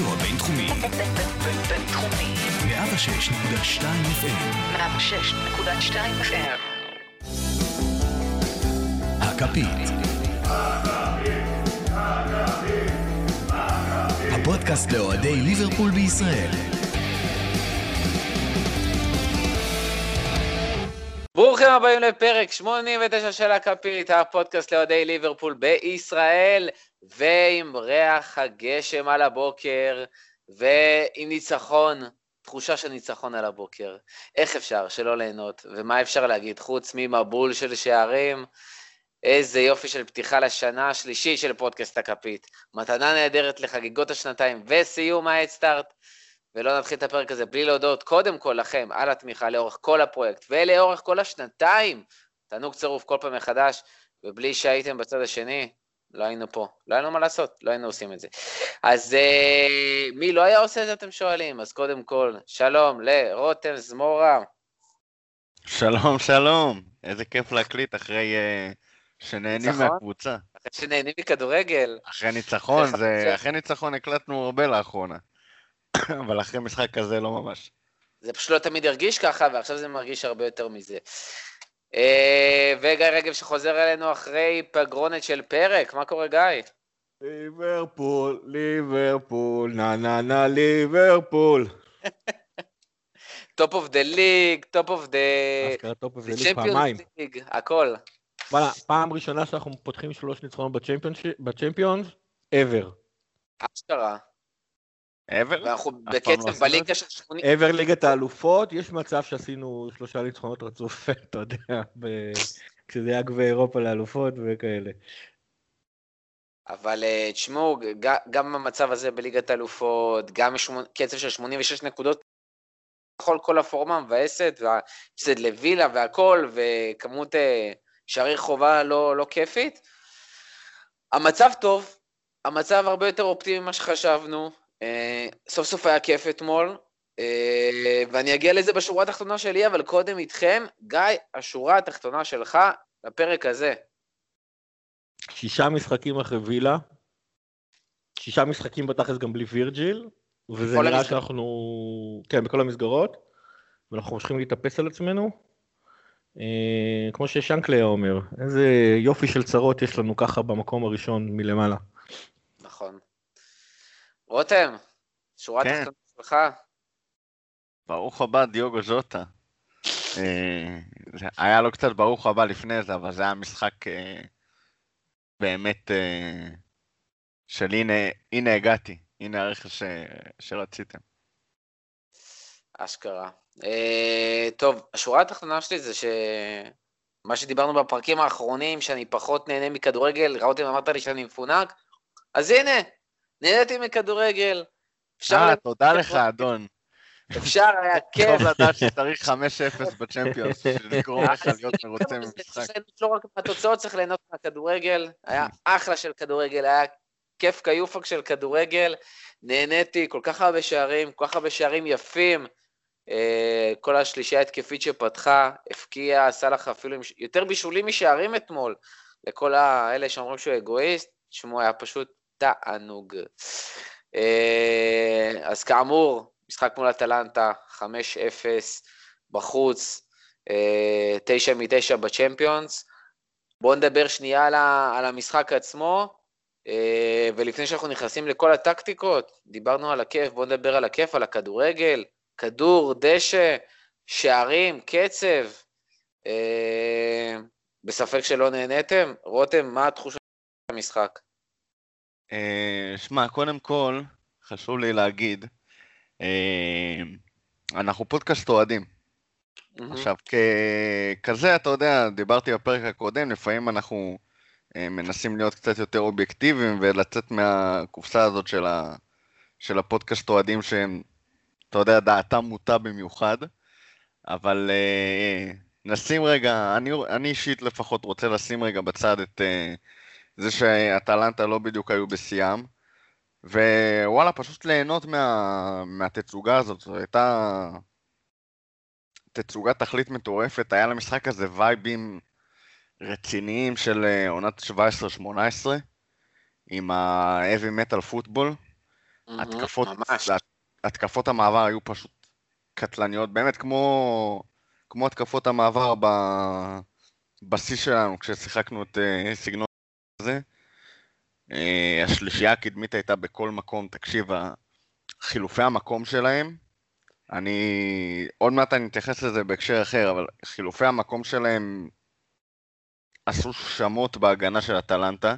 הרדיו הבינתחומי. בינתחומי. 106.2 FM. 106.2 FM. הכפית. הפודקאסט לאוהדי ליברפול בישראל. ברוכים הבאים לפרק 89 של הכפית, הפודקאסט לאוהדי ליברפול בישראל, ועם ריח הגשם על הבוקר, ועם ניצחון, תחושה של ניצחון על הבוקר. איך אפשר שלא ליהנות, ומה אפשר להגיד חוץ ממבול של שערים? איזה יופי של פתיחה לשנה השלישית של פודקאסט הכפית. מתנה נהדרת לחגיגות השנתיים וסיום ההדסטארט. ולא נתחיל את הפרק הזה בלי להודות קודם כל לכם על התמיכה לאורך כל הפרויקט ולאורך כל השנתיים. תענוג צירוף כל פעם מחדש, ובלי שהייתם בצד השני, לא היינו פה. לא היינו מה לעשות, לא היינו עושים את זה. אז אה, מי לא היה עושה את זה אתם שואלים? אז קודם כל, שלום לרותם זמורה. שלום, שלום. איזה כיף להקליט אחרי uh, שנהנים ניצחון? מהקבוצה. אחרי שנהנים מכדורגל. אחרי ניצחון, זה? אחרי ניצחון הקלטנו הרבה לאחרונה. אבל אחרי משחק כזה לא ממש. זה פשוט לא תמיד הרגיש ככה, ועכשיו זה מרגיש הרבה יותר מזה. אה, וגיא רגב שחוזר אלינו אחרי פגרונת של פרק, מה קורה גיא? ליברפול, ליברפול, נה נה נה ליברפול. top of the league, top of the... אשכרה top of league פעמיים. הכל. וואלה, פעם ראשונה שאנחנו פותחים שלוש ניצחונות בצ'מפיונס, ever. אשכרה. אבל? ואנחנו פעם לא בקצב בליגה של 80... ever ליגת האלופות, יש מצב שעשינו שלושה ניצחונות רצוף, אתה יודע, כשזה היה גביע אירופה לאלופות וכאלה. אבל אה, תשמעו, גם במצב הזה בליגת האלופות, גם קצב של 86 נקודות, בכל כל הפורמה מבאסת, והפסד לווילה והכל, וכמות אה, שערי חובה לא, לא כיפית. המצב טוב, המצב הרבה יותר אופטימי ממה שחשבנו. אה, סוף סוף היה כיף אתמול, אה, ואני אגיע לזה בשורה התחתונה שלי, אבל קודם איתכם, גיא, השורה התחתונה שלך לפרק הזה. שישה משחקים אחרי וילה, שישה משחקים בתכלס גם בלי וירג'יל, וזה נראה המסגרות. שאנחנו, כן, בכל המסגרות, ואנחנו ממשיכים להתאפס על עצמנו. אה, כמו ששנקלי היה אומר, איזה יופי של צרות יש לנו ככה במקום הראשון מלמעלה. רותם, שורה כן. תחתונה שלך. ברוך הבא, דיוגו ז'וטה. אה, היה לו קצת ברוך הבא לפני זה, אבל זה היה משחק אה, באמת אה, של הנה, הנה הגעתי, הנה הרכש שרציתם. אשכרה. טוב, השורה התחתונה שלי זה ש... מה שדיברנו בפרקים האחרונים, שאני פחות נהנה מכדורגל, רותם אמרת לי שאני מפונק, אז הנה, נהניתי מכדורגל. אפשר, אה, תודה לך, אדון. אפשר, היה כיף. טוב לדעת שצריך 5-0 בצ'מפיונס, לגרום לך להיות מרוצה ממשחק. לא רק מהתוצאות, צריך ליהנות מהכדורגל. היה אחלה של כדורגל, היה כיף כיופק של כדורגל. נהניתי, כל כך הרבה שערים, כל כך הרבה שערים יפים. אה, כל השלישייה ההתקפית שפתחה, הפקיע, עשה לך אפילו עם יותר בישולים משערים אתמול. לכל האלה שאומרים שהוא אגואיסט, תשמעו, היה פשוט תענוג. אה, אז כאמור, משחק מול אטלנטה, 5-0 בחוץ, אה, 9 מ-9 בצ'מפיונס. בואו נדבר שנייה על, המשחק עצמו, אה, ולפני שאנחנו נכנסים לכל הטקטיקות, דיברנו על הכיף, בואו נדבר על הכיף, על הכדורגל, כדור, דשא, שערים, קצב. אה, בספק שלא נהניתם? רותם, מה התחושה של המשחק? אה, שמע, קודם כל, חשוב לי להגיד, אה, אנחנו פודקאסט אוהדים. עכשיו, ככזה, אתה יודע, דיברתי בפרק הקודם, לפעמים אנחנו אה, מנסים להיות קצת יותר אובייקטיביים ולצאת מהקופסה הזאת של, ה, של הפודקאסט אוהדים שהם, אתה יודע, דעתם מוטה במיוחד, אבל נשים רגע, אני, אני אישית לפחות רוצה לשים רגע בצד את אה, זה שאטלנטה לא בדיוק היו בשיאם, ווואלה, פשוט ליהנות מה, מהתצוגה הזאת, זו הייתה תצוגת תכלית מטורפת, היה למשחק הזה וייבים רציניים של אה, עונת 17-18, עם ה-heavy metal football, התקפות, ממש. התקפות המעבר היו פשוט קטלניות, באמת כמו, כמו התקפות המעבר ב, בשיא שלנו כששיחקנו את אה, סגנון הזה. אה, השלישייה הקדמית הייתה בכל מקום, תקשיב, חילופי המקום שלהם, אני, עוד מעט אני אתייחס לזה בהקשר אחר, אבל חילופי המקום שלהם עשו שמות בהגנה של אטלנטה,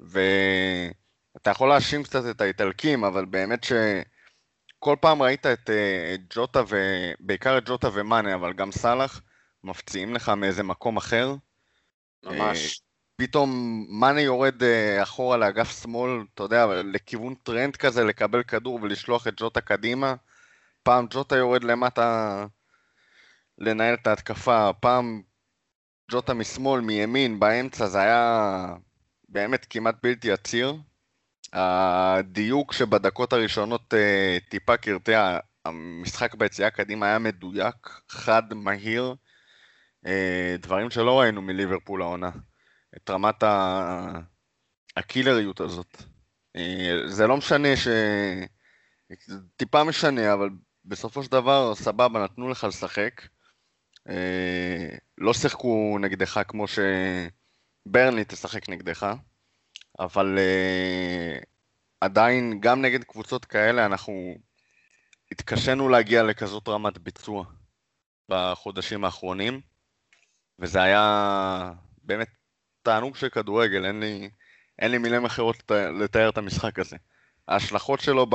ואתה יכול להאשים קצת את האיטלקים, אבל באמת שכל פעם ראית את אה, ג'וטה, ו... בעיקר את ג'וטה ומאנה, אבל גם סאלח, מפציעים לך מאיזה מקום אחר. ממש. פתאום מאנה יורד אה, אחורה לאגף שמאל, אתה יודע, לכיוון טרנד כזה, לקבל כדור ולשלוח את ג'וטה קדימה. פעם ג'וטה יורד למטה לנהל את ההתקפה, פעם ג'וטה משמאל, מימין, באמצע, זה היה באמת כמעט בלתי עציר. הדיוק שבדקות הראשונות אה, טיפה קרטע, המשחק ביציאה קדימה היה מדויק, חד, מהיר, אה, דברים שלא ראינו מליברפול העונה. את רמת ה... הקילריות הזאת. אה, זה לא משנה ש... טיפה משנה, אבל בסופו של דבר, סבבה, נתנו לך לשחק. אה, לא שיחקו נגדך כמו שברנלי תשחק נגדך, אבל אה, עדיין, גם נגד קבוצות כאלה, אנחנו התקשינו להגיע לכזאת רמת ביצוע בחודשים האחרונים, וזה היה באמת תענוג של כדורגל, אין לי, אין לי מילים אחרות לתאר את המשחק הזה. ההשלכות שלו ב...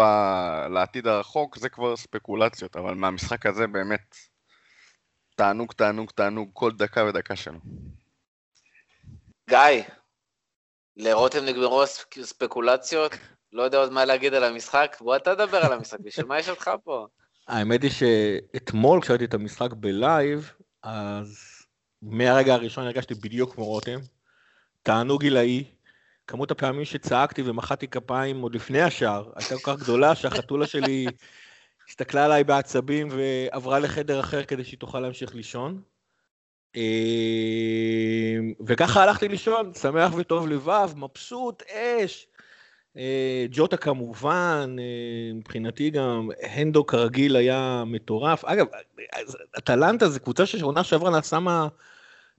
לעתיד הרחוק זה כבר ספקולציות, אבל מהמשחק הזה באמת תענוג, תענוג, תענוג כל דקה ודקה שלו. גיא, לרותם נגמרו ספקולציות? לא יודע עוד מה להגיד על המשחק? בוא אתה תדבר על המשחק, בשביל מה יש אותך פה? האמת היא שאתמול כשראיתי את המשחק בלייב, אז מהרגע הראשון הרגשתי בדיוק כמו רותם. תענוג גילאי, כמות הפעמים שצעקתי ומחאתי כפיים עוד לפני השער הייתה כל כך גדולה שהחתולה שלי הסתכלה עליי בעצבים ועברה לחדר אחר כדי שהיא תוכל להמשיך לישון. אמ, וככה הלכתי לישון, שמח וטוב לבב, מבסוט, אש. אה, ג'וטה כמובן, אה, מבחינתי גם הנדו כרגיל היה מטורף. אגב, אטלנטה זה קבוצה שעונה שעברה נעשה מה...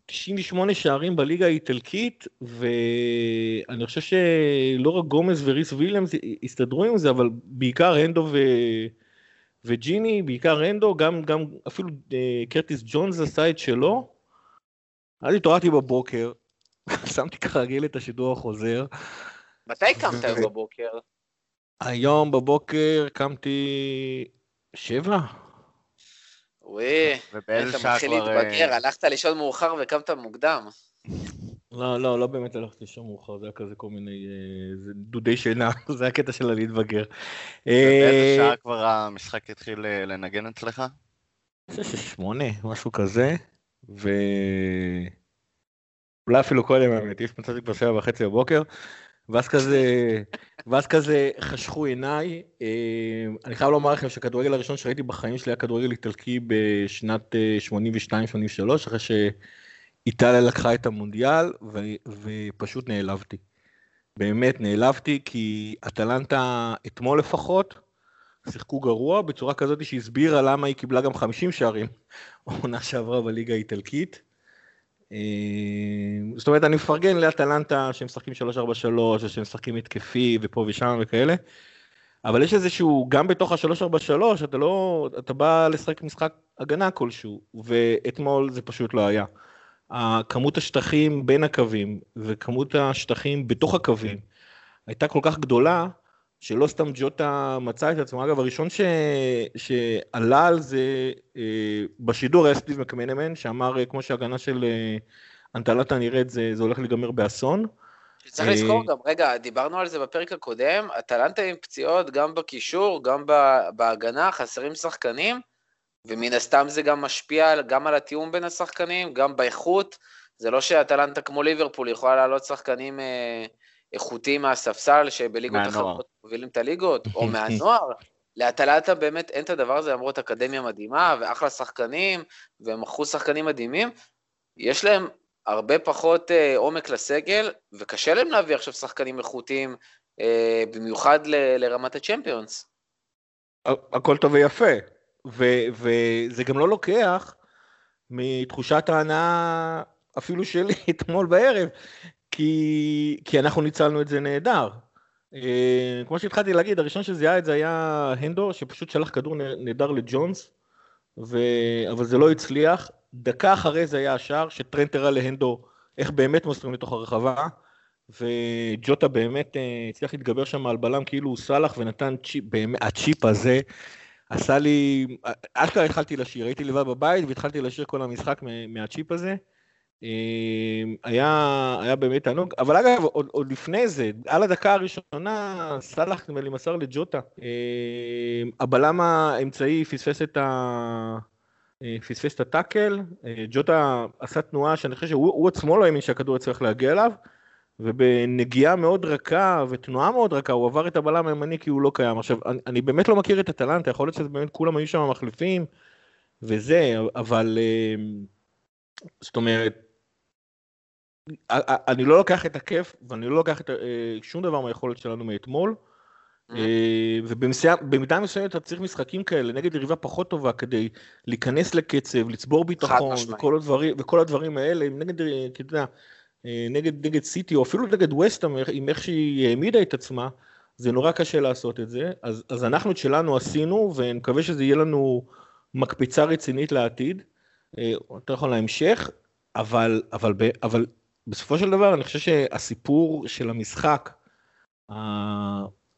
98 שערים בליגה האיטלקית, ואני חושב שלא רק גומז וריס וויליאמס הסתדרו עם זה, אבל בעיקר הנדו ו... וג'יני, בעיקר הנדו, גם, גם אפילו אה, קרטיס ג'ונס עשה את שלו. אז התעוררתי בבוקר, שמתי כרגיל את השידור החוזר. מתי קמת ו... בבוקר? היום בבוקר קמתי שבע, וואי, אתה מתחיל כבר... להתבגר, אה, הלכת לישון מאוחר וקמת מוקדם. לא, לא, לא באמת הלכתי לישון מאוחר, זה היה כזה כל מיני אה, דודי שינה, זה הקטע של הלהתבגר. ובאיזה אה, שעה כבר המשחק התחיל אה, לנגן אצלך? אני חושב ששמונה, משהו כזה, ו... אולי אפילו קודם האמת, יש מצב כבר שבע וחצי בבוקר, ואז כזה, ואז כזה חשכו עיניי. אה, אני חייב לומר לכם שהכדורגל הראשון שראיתי בחיים שלי היה כדורגל איטלקי בשנת 82-83, אחרי שאיטליה לקחה את המונדיאל, ו... ופשוט נעלבתי. באמת נעלבתי, כי אטלנטה אתמול לפחות, שיחקו גרוע בצורה כזאת שהסבירה למה היא קיבלה גם 50 שערים עונה שעברה בליגה האיטלקית. אה, זאת אומרת, אני מפרגן לאטלנטה שהם משחקים 3-4-3, ושהם משחקים התקפי ופה ושם וכאלה, אבל יש איזשהו, גם בתוך ה-3-4-3, אתה לא, אתה בא לשחק משחק הגנה כלשהו, ואתמול זה פשוט לא היה. כמות השטחים בין הקווים וכמות השטחים בתוך הקווים הייתה כל כך גדולה, שלא סתם ג'וטה מצא את עצמו. אגב, הראשון ש... שעלה על זה אה, בשידור היה סטיב מקמנמן, שאמר, אה, כמו שהגנה של אה, אנטלטה נראית, זה, זה הולך להיגמר באסון. צריך לזכור גם, רגע, דיברנו על זה בפרק הקודם, אטלנטה עם פציעות גם בקישור, גם בהגנה, חסרים שחקנים, ומן הסתם זה גם משפיע גם על התיאום בין השחקנים, גם באיכות. זה לא שאטלנטה כמו ליברפול יכולה לעלות שחקנים... אה, איכותיים מהספסל שבליגות אחרות מובילים את הליגות, או מהנוער. לאטלנטה באמת אין את הדבר הזה, למרות אקדמיה מדהימה ואחלה שחקנים, והם מכרו שחקנים מדהימים. יש להם הרבה פחות אה, עומק לסגל, וקשה להם להביא עכשיו שחקנים איכותיים אה, במיוחד ל- לרמת הצ'מפיונס. הכל טוב ויפה, ו- וזה גם לא לוקח מתחושת ההנאה אפילו שלי אתמול בערב, כי, כי אנחנו ניצלנו את זה נהדר. אה, כמו שהתחלתי להגיד, הראשון שזיהה את זה היה הנדו, שפשוט שלח כדור נהדר לג'ונס, ו... אבל זה לא הצליח. דקה אחרי זה היה השער, שטרנט הראה להנדו איך באמת מוסרים לתוך הרחבה, וג'וטה באמת אה, הצליח להתגבר שם על בלם כאילו הוא סאלח ונתן צ'יפ, באמת, הצ'יפ הזה עשה לי, אשכרה התחלתי לשיר, הייתי לבד בבית והתחלתי לשיר כל המשחק מהצ'יפ הזה. אה, היה, היה באמת תענוג, אבל אגב, עוד, עוד לפני זה, על הדקה הראשונה, סאלח נדמה לי מסר לג'וטה. אה, הבלם האמצעי פספס את ה... פספס את הטאקל, ג'וטה עשה תנועה שאני חושב שהוא עצמו לא האמין שהכדור יצטרך להגיע אליו, ובנגיעה מאוד רכה ותנועה מאוד רכה הוא עבר את הבלם הימני כי הוא לא קיים. עכשיו, אני, אני באמת לא מכיר את הטלנטה, יכול להיות שזה באמת כולם היו שם מחליפים וזה, אבל אה, זאת אומרת, אני לא לוקח את הכיף ואני לא לוקח את, אה, שום דבר מהיכולת שלנו מאתמול. Mm-hmm. אה, ובמידה מסוימת אתה צריך משחקים כאלה נגד יריבה פחות טובה כדי להיכנס לקצב, לצבור ביטחון וכל הדברים, וכל הדברים האלה, נגד, אתה יודע, אה, נגד, נגד סיטי, או אפילו נגד ווסטהאם, עם איך שהיא העמידה את עצמה, זה נורא קשה לעשות את זה. אז, אז אנחנו את שלנו עשינו, ואני מקווה שזה יהיה לנו מקפצה רצינית לעתיד, יותר נכון להמשך, אבל, אבל, אבל, אבל בסופו של דבר אני חושב שהסיפור של המשחק,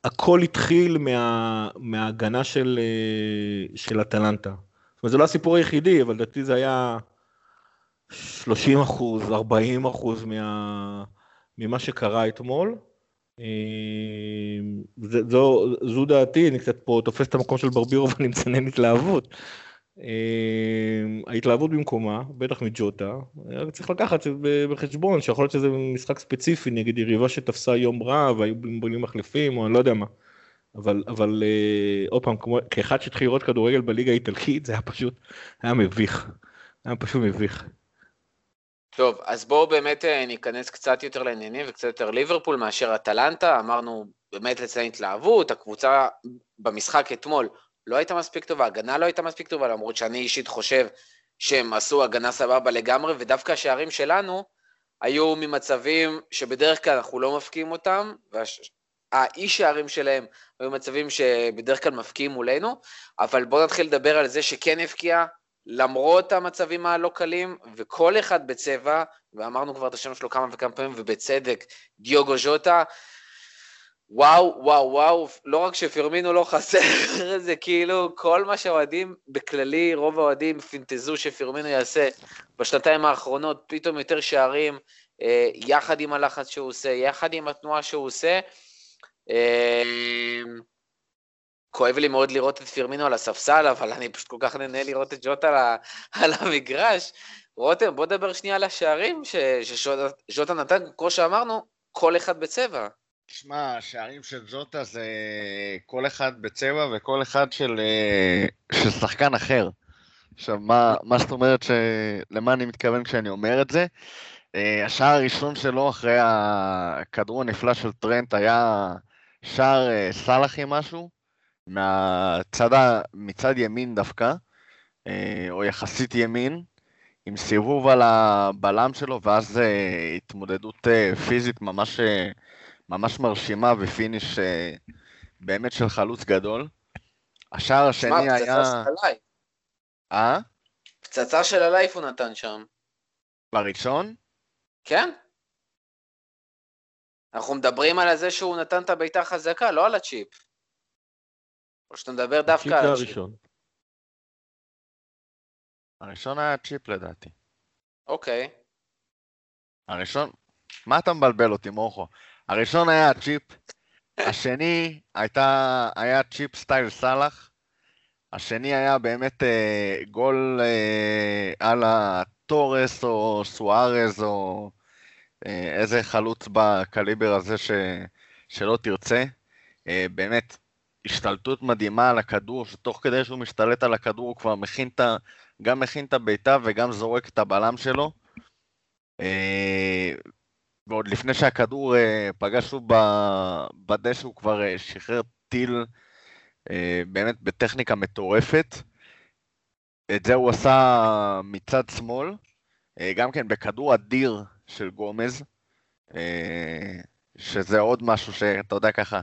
הכל התחיל מה, מההגנה של, אה, של אטלנטה. זאת אומרת, זה לא הסיפור היחידי, אבל לדעתי זה היה 30 אחוז, 40 אחוז מה, ממה שקרה אתמול. אה, זו, זו דעתי, אני קצת פה תופס את המקום של ברבירו ואני מצנן התלהבות. אה, ההתלהבות במקומה, בטח מג'וטה, צריך לקחת בחשבון שיכול להיות שזה משחק ספציפי נגד יריבה שתפסה יום רע והיו בולים מחליפים או אני לא יודע מה. אבל, אבל אה, עוד פעם, כאחד שהתחיל לראות כדורגל בליגה האיטלקית זה היה פשוט, היה מביך, היה פשוט מביך. טוב, אז בואו באמת אה, ניכנס קצת יותר לעניינים וקצת יותר ליברפול מאשר אטלנטה, אמרנו באמת לציין התלהבות, הקבוצה במשחק אתמול לא הייתה מספיק טובה, ההגנה לא הייתה מספיק טובה, למרות שאני אישית חושב שהם עשו הגנה סבבה לגמרי, ודווקא השערים שלנו היו ממצבים שבדרך כלל אנחנו לא מפקיעים אותם, והאי שערים שלהם היו מצבים שבדרך כלל מפקיעים מולנו, אבל בואו נתחיל לדבר על זה שכן הבקיע, למרות המצבים הלא קלים, וכל אחד בצבע, ואמרנו כבר את השם שלו כמה וכמה פעמים, ובצדק, דיוגו ז'וטה, וואו, וואו, וואו, לא רק שפרמינו לא חסר, זה כאילו כל מה שהאוהדים, בכללי, רוב האוהדים פינטזו שפרמינו יעשה בשנתיים האחרונות, פתאום יותר שערים, אה, יחד עם הלחץ שהוא עושה, יחד עם התנועה שהוא עושה. אה, כואב לי מאוד לראות את פירמינו על הספסל, אבל אני פשוט כל כך נהנה לראות את ג'וטה על המגרש. רותם, בוא נדבר שנייה על השערים שז'וטה נתן, כמו שאמרנו, כל אחד בצבע. שמע, השערים של ג'וטה זה כל אחד בצבע וכל אחד של, אה, של שחקן אחר. עכשיו, מה, מה זאת אומרת, ש... למה אני מתכוון כשאני אומר את זה? אה, השער הראשון שלו אחרי הכדור הנפלא של טרנט היה שער אה, סאלחי משהו, מהצד, מצד ימין דווקא, או יחסית ימין, עם סיבוב על הבלם שלו, ואז התמודדות פיזית ממש, ממש מרשימה ו finish באמת של חלוץ גדול. השער השני שמה, היה... פצצה של ה life. אה? פצצה של הלייף הוא נתן שם. בראשון? כן. אנחנו מדברים על זה שהוא נתן את הבעיטה חזקה, לא על הצ'יפ. או שאתה מדבר דווקא על הצ'יפ. הראשון. הראשון היה צ'יפ לדעתי. אוקיי. הראשון, מה אתה מבלבל אותי מורכו? הראשון היה צ'יפ, השני הייתה, היה צ'יפ סטייל סאלח, השני היה באמת אה, גול אה, על הטורס או סוארז או אה, איזה חלוץ בקליבר הזה ש, שלא תרצה. אה, באמת, השתלטות מדהימה על הכדור, שתוך כדי שהוא משתלט על הכדור הוא כבר מכין את ה... גם מכין את הבעיטה וגם זורק את הבלם שלו. ועוד לפני שהכדור אה, פגע שוב בדשא, הוא כבר אה, שחרר טיל אה, באמת בטכניקה מטורפת. את זה הוא עשה מצד שמאל, גם כן בכדור אדיר של גומז, שזה עוד משהו שאתה יודע ככה,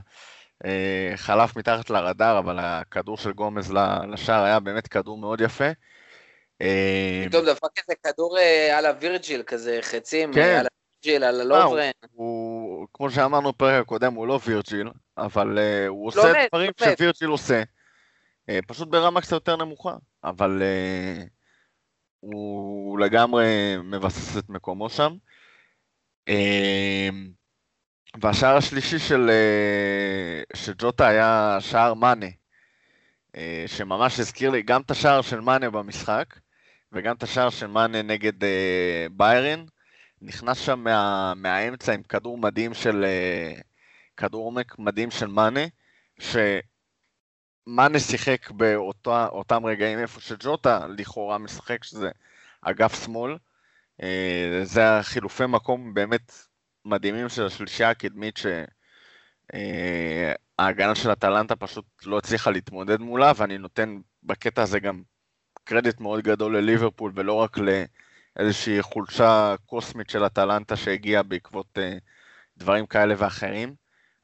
חלף מתחת לרדאר, אבל הכדור של גומז לשער היה באמת כדור מאוד יפה. פתאום דפק איזה כדור על הווירג'יל, כזה חצים, כן. אה, על אה, הלוברן. הוא, כמו שאמרנו בפרק הקודם, הוא לא וירג'יל, אבל uh, הוא עושה דברים. שווירג'יל עושה, uh, פשוט ברמה קצת יותר נמוכה, אבל uh, הוא לגמרי מבסס את מקומו שם. Uh, והשער השלישי של, uh, של ג'וטה היה שער מאנה, uh, שממש הזכיר לי גם את השער של מאנה במשחק, וגם את השער של מאנה נגד uh, ביירן. נכנס שם מה, מהאמצע עם כדור מדהים של... אה, כדור עומק מדהים של מאנה, שמאנה שיחק באותם רגעים איפה שג'וטה לכאורה משחק, שזה אגף שמאל. אה, זה החילופי מקום באמת מדהימים של השלישייה הקדמית, שההגנה של אטלנטה פשוט לא הצליחה להתמודד מולה, ואני נותן בקטע הזה גם קרדיט מאוד גדול לליברפול, ולא רק ל... איזושהי חולשה קוסמית של אטלנטה שהגיעה בעקבות uh, דברים כאלה ואחרים.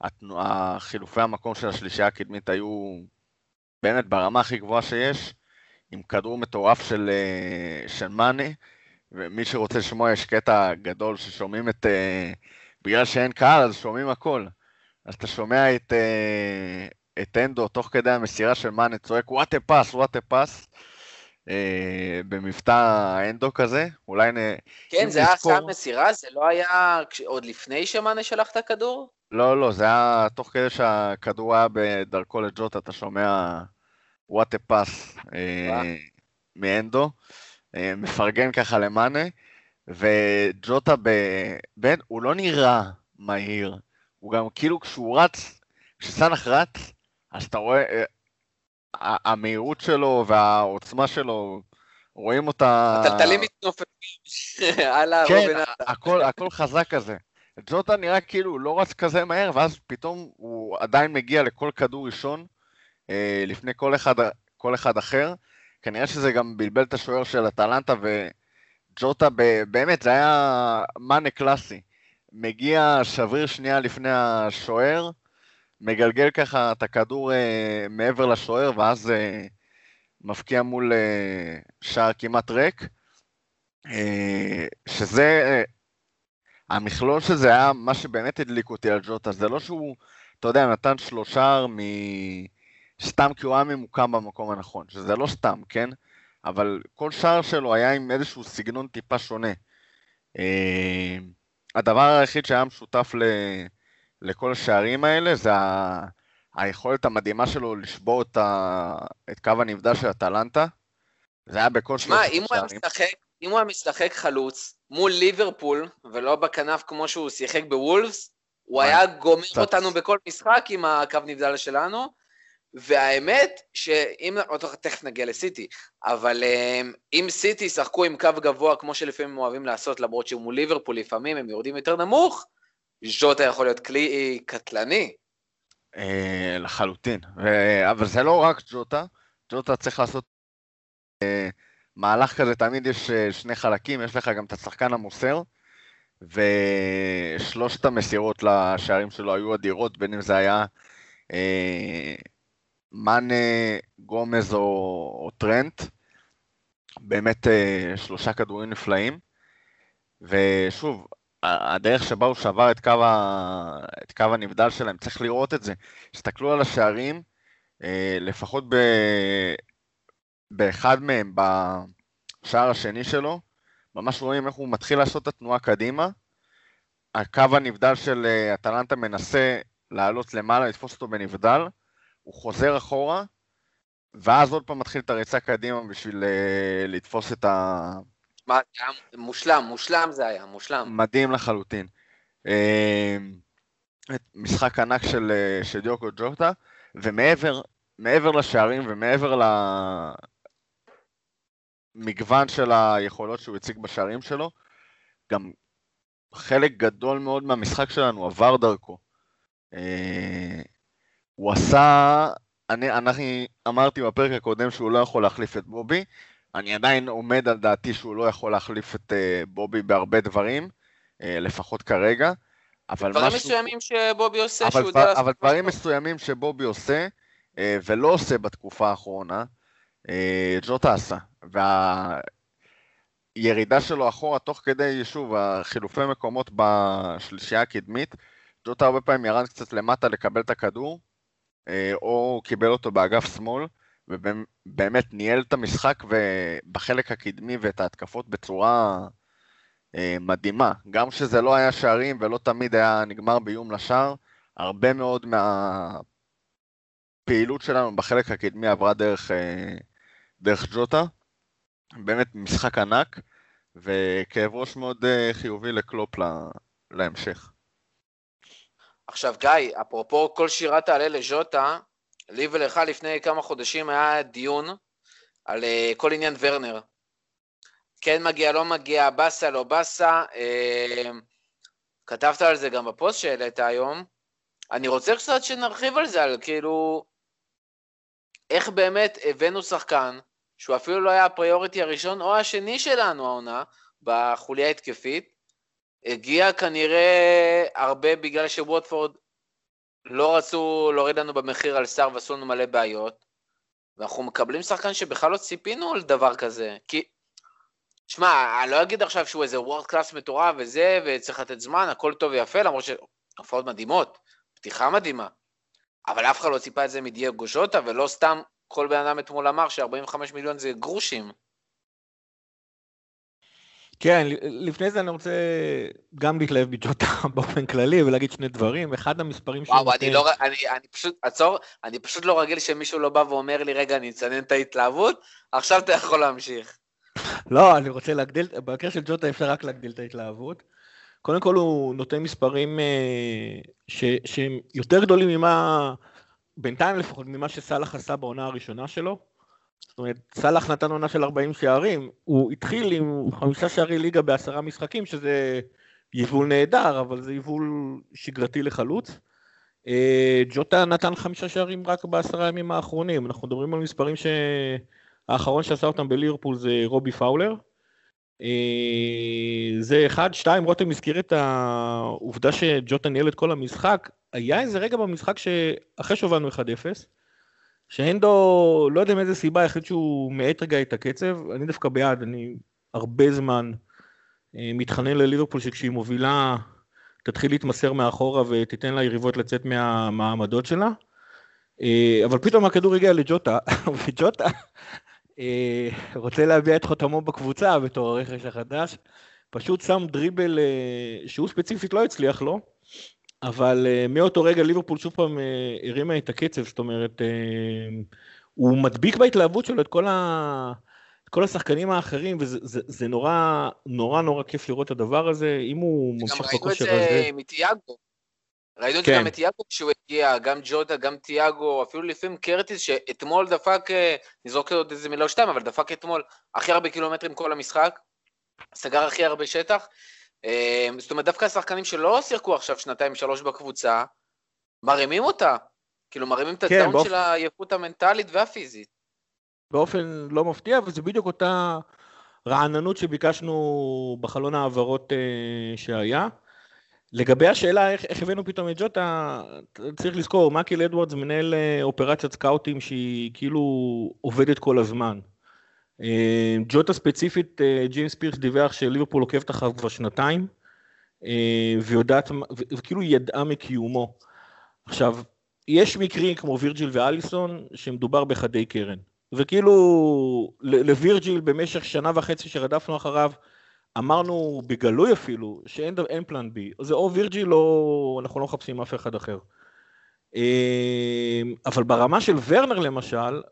התנועה, חילופי המקום של השלישייה הקדמית היו באמת ברמה הכי גבוהה שיש, עם כדור מטורף של, uh, של מאנה, ומי שרוצה לשמוע יש קטע גדול ששומעים את... Uh, בגלל שאין קהל אז שומעים הכל. אז אתה שומע את, uh, את אנדו תוך כדי המסירה של מאנה צועק וואט פס, וואט פס. אה, במבטא אנדו כזה, אולי נ... כן, זה היה נזכור- הצעה מסירה, זה לא היה עוד לפני שמאנה שלח את הכדור? לא, לא, זה היה תוך כדי שהכדור היה בדרכו לג'וטה, אתה שומע וואט א פס וואו. מאנדו, אה, מפרגן ככה למאנה, וג'וטה ב... בין, הוא לא נראה מהיר, הוא גם כאילו כשהוא רץ, כשסאנח רץ, אז אתה רואה, אה, המהירות שלו והעוצמה שלו, רואים אותה... הטלטלים מתנופפים על כן, הרובין. הכל, הכל חזק כזה. ג'וטה נראה כאילו לא רץ כזה מהר, ואז פתאום הוא עדיין מגיע לכל כדור ראשון, אה, לפני כל אחד, כל אחד אחר. כנראה שזה גם בלבל את השוער של אטלנטה, וג'וטה ב- באמת, זה היה מאנה קלאסי. מגיע שבריר שנייה לפני השוער, מגלגל ככה את הכדור אה, מעבר לשוער, ואז אה, מפקיע מול אה, שער כמעט ריק. אה, שזה, אה, המכלול של זה היה מה שבאמת הדליק אותי על ג'וטה, זה לא שהוא, אתה יודע, נתן שלושה מ... סתם כי הוא היה ממוקם במקום הנכון, שזה לא סתם, כן? אבל כל שער שלו היה עם איזשהו סגנון טיפה שונה. אה, הדבר היחיד שהיה משותף ל... לכל השערים האלה זה ה... היכולת המדהימה שלו לשבור את, ה... את קו הנבדל של אטלנטה. זה היה בכל שמע, היה השערים. משחק, אם הוא היה משחק חלוץ מול ליברפול, ולא בכנף כמו שהוא שיחק בוולפס, הוא היה גומר. אותנו בכל משחק עם הקו נבדל שלנו, והאמת שאם, עוד תכף נגיע לסיטי, אבל אמ, אם סיטי ישחקו עם קו גבוה כמו שלפעמים הם אוהבים לעשות, למרות שהוא מול ליברפול לפעמים הם יורדים יותר נמוך, ז'וטה יכול להיות כלי קטלני. אה, לחלוטין. ו... אבל זה לא רק ג'וטה, ג'וטה צריך לעשות אה, מהלך כזה, תמיד יש אה, שני חלקים, יש לך גם את השחקן המוסר, ושלושת המסירות לשערים שלו היו אדירות, בין אם זה היה אה, מאנה, גומז או, או טרנט. באמת אה, שלושה כדורים נפלאים. ושוב, הדרך שבה הוא שבר את קו, ה... את קו הנבדל שלהם, צריך לראות את זה. תסתכלו על השערים, אה, לפחות ב... באחד מהם, בשער השני שלו, ממש רואים איך הוא מתחיל לעשות את התנועה קדימה. הקו הנבדל של אה, אטלנטה מנסה לעלות למעלה, לתפוס אותו בנבדל, הוא חוזר אחורה, ואז עוד פעם מתחיל את הריצה קדימה בשביל אה, לתפוס את ה... היה מושלם, מושלם זה היה, מושלם. מדהים לחלוטין. אה, משחק ענק של, אה, דיוקו ג'וטה, ומעבר מעבר לשערים ומעבר למגוון של היכולות שהוא הציג בשערים שלו, גם חלק גדול מאוד מהמשחק שלנו עבר דרכו. אה, הוא עשה, אני, אני אמרתי בפרק הקודם שהוא לא יכול להחליף את בובי, אני עדיין עומד על דעתי שהוא לא יכול להחליף את uh, בובי בהרבה דברים, uh, לפחות כרגע, אבל דברים משהו... מסוימים שבובי עושה, אבל, שהוא יודע דבר, לעשות אבל דברים. מסוימים שבובי עושה, uh, ולא עושה בתקופה האחרונה, ג'וטה עשה. והירידה שלו אחורה, תוך כדי, שוב, החילופי מקומות בשלישייה הקדמית, ג'וטה הרבה פעמים ירד קצת למטה לקבל את הכדור, אה, או קיבל אותו באגף שמאל, ובאמת ניהל את המשחק בחלק הקדמי ואת ההתקפות בצורה אה, מדהימה. גם כשזה לא היה שערים ולא תמיד היה נגמר באיום לשער, הרבה מאוד מהפעילות שלנו בחלק הקדמי עברה דרך, אה, דרך ג'וטה. באמת משחק ענק, וכאב ראש מאוד חיובי לקלופ להמשך. עכשיו, גיא, אפרופו כל שירה תעלה לז'וטה, לי ולך לפני כמה חודשים היה דיון על uh, כל עניין ורנר. כן מגיע, לא מגיע, באסה, לא באסה. Uh, כתבת על זה גם בפוסט שהעלית היום. אני רוצה קצת שנרחיב על זה, על כאילו, איך באמת הבאנו שחקן, שהוא אפילו לא היה הפריוריטי הראשון או השני שלנו העונה, בחוליה התקפית, הגיע כנראה הרבה בגלל שווטפורד לא רצו להוריד לנו במחיר על שר ועשו לנו מלא בעיות, ואנחנו מקבלים שחקן שבכלל לא ציפינו על דבר כזה, כי... שמע, אני לא אגיד עכשיו שהוא איזה וורד קלאס מטורף וזה, וצריך לתת זמן, הכל טוב ויפה, למרות שהופעות מדהימות, פתיחה מדהימה, אבל אף אחד לא ציפה את זה מדייגו ז'וטה, ולא סתם כל בן אדם אתמול אמר ש-45 מיליון זה גרושים. כן, לפני זה אני רוצה גם להתלהב בג'וטה באופן כללי ולהגיד שני דברים. אחד המספרים שהוא וואו, אני, לא, אני, אני פשוט, עצור, אני פשוט לא רגיל שמישהו לא בא ואומר לי, רגע, אני אצנן את ההתלהבות, עכשיו אתה יכול להמשיך. לא, אני רוצה להגדיל, במקרה של ג'וטה אפשר רק להגדיל את ההתלהבות. קודם כל הוא נותן מספרים אה, ש, שהם יותר גדולים ממה, בינתיים לפחות, ממה שסאלח עשה בעונה הראשונה שלו. זאת אומרת, סאלח נתן עונה של 40 שערים, הוא התחיל עם חמישה שערי ליגה בעשרה משחקים, שזה יבול נהדר, אבל זה יבול שגרתי לחלוץ. אה, ג'וטה נתן חמישה שערים רק בעשרה ימים האחרונים, אנחנו מדברים על מספרים שהאחרון שעשה אותם בליברפול זה רובי פאולר. אה, זה אחד, שתיים, רותם הזכיר את העובדה שג'וטה ניהל את כל המשחק, היה איזה רגע במשחק שאחרי שהובלנו 1-0, שהנדו, לא יודע מאיזה סיבה, החליט שהוא מאט רגע את הקצב, אני דווקא בעד, אני הרבה זמן אה, מתחנן לליברפול שכשהיא מובילה, תתחיל להתמסר מאחורה ותיתן לה יריבות לצאת מהמעמדות שלה. אה, אבל פתאום הכדור הגיע לג'וטה, וג'וטה אה, רוצה להביע את חותמו בקבוצה בתור הרכש החדש, פשוט שם דריבל שהוא ספציפית לא הצליח לו, אבל uh, מאותו רגע ליברפול שוב פעם uh, הרימה את הקצב, זאת אומרת, uh, הוא מדביק בהתלהבות שלו את כל, ה... את כל השחקנים האחרים, וזה זה, זה נורא, נורא נורא כיף לראות את הדבר הזה, אם הוא ממשיך בכושר הזה. גם ראינו את זה מתיאגו. ראינו את זה גם מתיאגו כשהוא הגיע, גם ג'וטה, גם תיאגו, אפילו לפעמים קרטיס, שאתמול דפק, נזרוק עוד איזה מילה או שתיים, אבל דפק אתמול הכי הרבה קילומטרים כל המשחק, סגר הכי הרבה שטח. אמ, זאת אומרת, דווקא השחקנים שלא שיחקו עכשיו שנתיים-שלוש בקבוצה, מרימים אותה. כאילו, מרימים את כן, הדאון של העייפות המנטלית והפיזית. באופן לא מפתיע, וזה בדיוק אותה רעננות שביקשנו בחלון ההעברות אה, שהיה. לגבי השאלה איך, איך הבאנו פתאום את ג'וטה, צריך לזכור, מקיל אדוארדס מנהל אה, אופרציית סקאוטים שהיא כאילו עובדת כל הזמן. אה, ג'וטה ספציפית, אה, ג'יימס פירס דיווח שליברפול עוקבת אחריו כבר שנתיים, אה, ויודעת, וכאילו ידעה מקיומו. עכשיו, יש מקרים כמו וירג'יל ואליסון, שמדובר בחדי קרן. וכאילו, לווירג'יל במשך שנה וחצי שרדפנו אחריו, אמרנו בגלוי אפילו, שאין פלן בי. זה או וירג'יל או אנחנו לא מחפשים אף אחד אחר. אבל ברמה של ורנר למשל,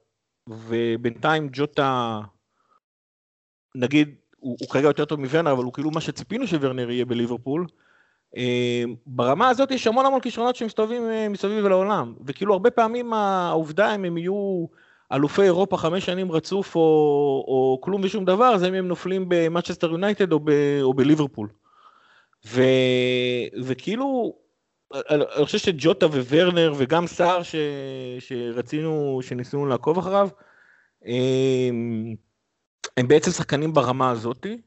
ובינתיים ג'וטה נגיד, הוא, הוא כרגע יותר טוב מוורנר, אבל הוא כאילו מה שציפינו שוורנר יהיה בליברפול. אה, ברמה הזאת יש המון המון כישרונות שמסתובבים אה, מסביב לעולם, וכאילו הרבה פעמים העובדה אם הם יהיו אלופי אירופה חמש שנים רצוף או, או כלום ושום דבר, אז אם הם נופלים במאצ'סטר יונייטד או, או בליברפול. ו, וכאילו, אני חושב שג'וטה וורנר וגם סער ש, שרצינו, שניסינו לעקוב אחריו, הם, בעצם שחקנים ברמה הזאתי,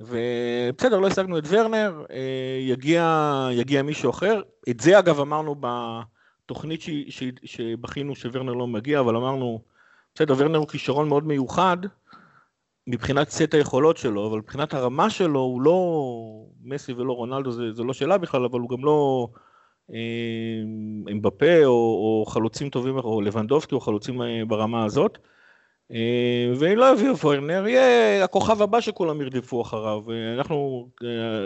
ובסדר, לא השגנו את ורנר, אה, יגיע, יגיע מישהו אחר. את זה אגב אמרנו בתוכנית ש, ש, שבכינו שוורנר לא מגיע, אבל אמרנו, בסדר, ורנר הוא כישרון מאוד מיוחד מבחינת סט היכולות שלו, אבל מבחינת הרמה שלו הוא לא מסי ולא רונלדו, זה, זה לא שאלה בכלל, אבל הוא גם לא אה, אמבפה או, או חלוצים טובים, או לבנדובסקי או חלוצים אה, ברמה הזאת. אה, ואם לא יביאו פוירנר, יהיה הכוכב הבא שכולם ירדפו אחריו. אנחנו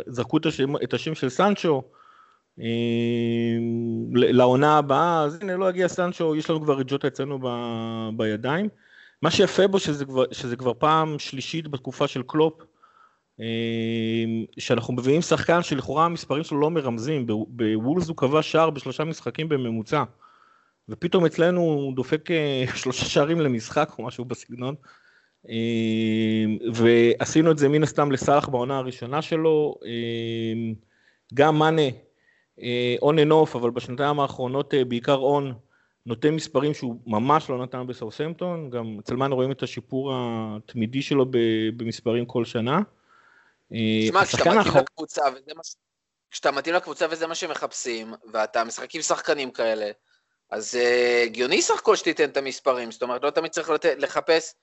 זרקו את השם, את השם של סנצ'ו לעונה הבאה, אז הנה לא יגיע סנצ'ו, יש לנו כבר את ג'וטה אצלנו ב, בידיים. מה שיפה בו שזה כבר, שזה כבר פעם שלישית בתקופה של קלופ, שאנחנו מביאים שחקן שלכאורה המספרים שלו לא מרמזים, בוולס הוא קבע שער בשלושה משחקים בממוצע. ופתאום אצלנו הוא דופק אה, שלושה שערים למשחק או משהו בסגנון. אה, ועשינו את זה מן הסתם לסאלח בעונה הראשונה שלו. אה, גם מאנה, און אנ אוף, אבל בשנתיים האחרונות בעיקר און, נותן מספרים שהוא ממש לא נתן בסאוסמפטון, גם אצל מאנה רואים את השיפור התמידי שלו במספרים כל שנה. תשמע, כשאתה מתאים לקבוצה וזה מה... כשאתה מתאים לקבוצה וזה מה שמחפשים, ואתה משחק עם שחקנים כאלה, אז אה, הגיוני סך הכל שתיתן את המספרים, זאת אומרת, לא תמיד צריך לת... לחפש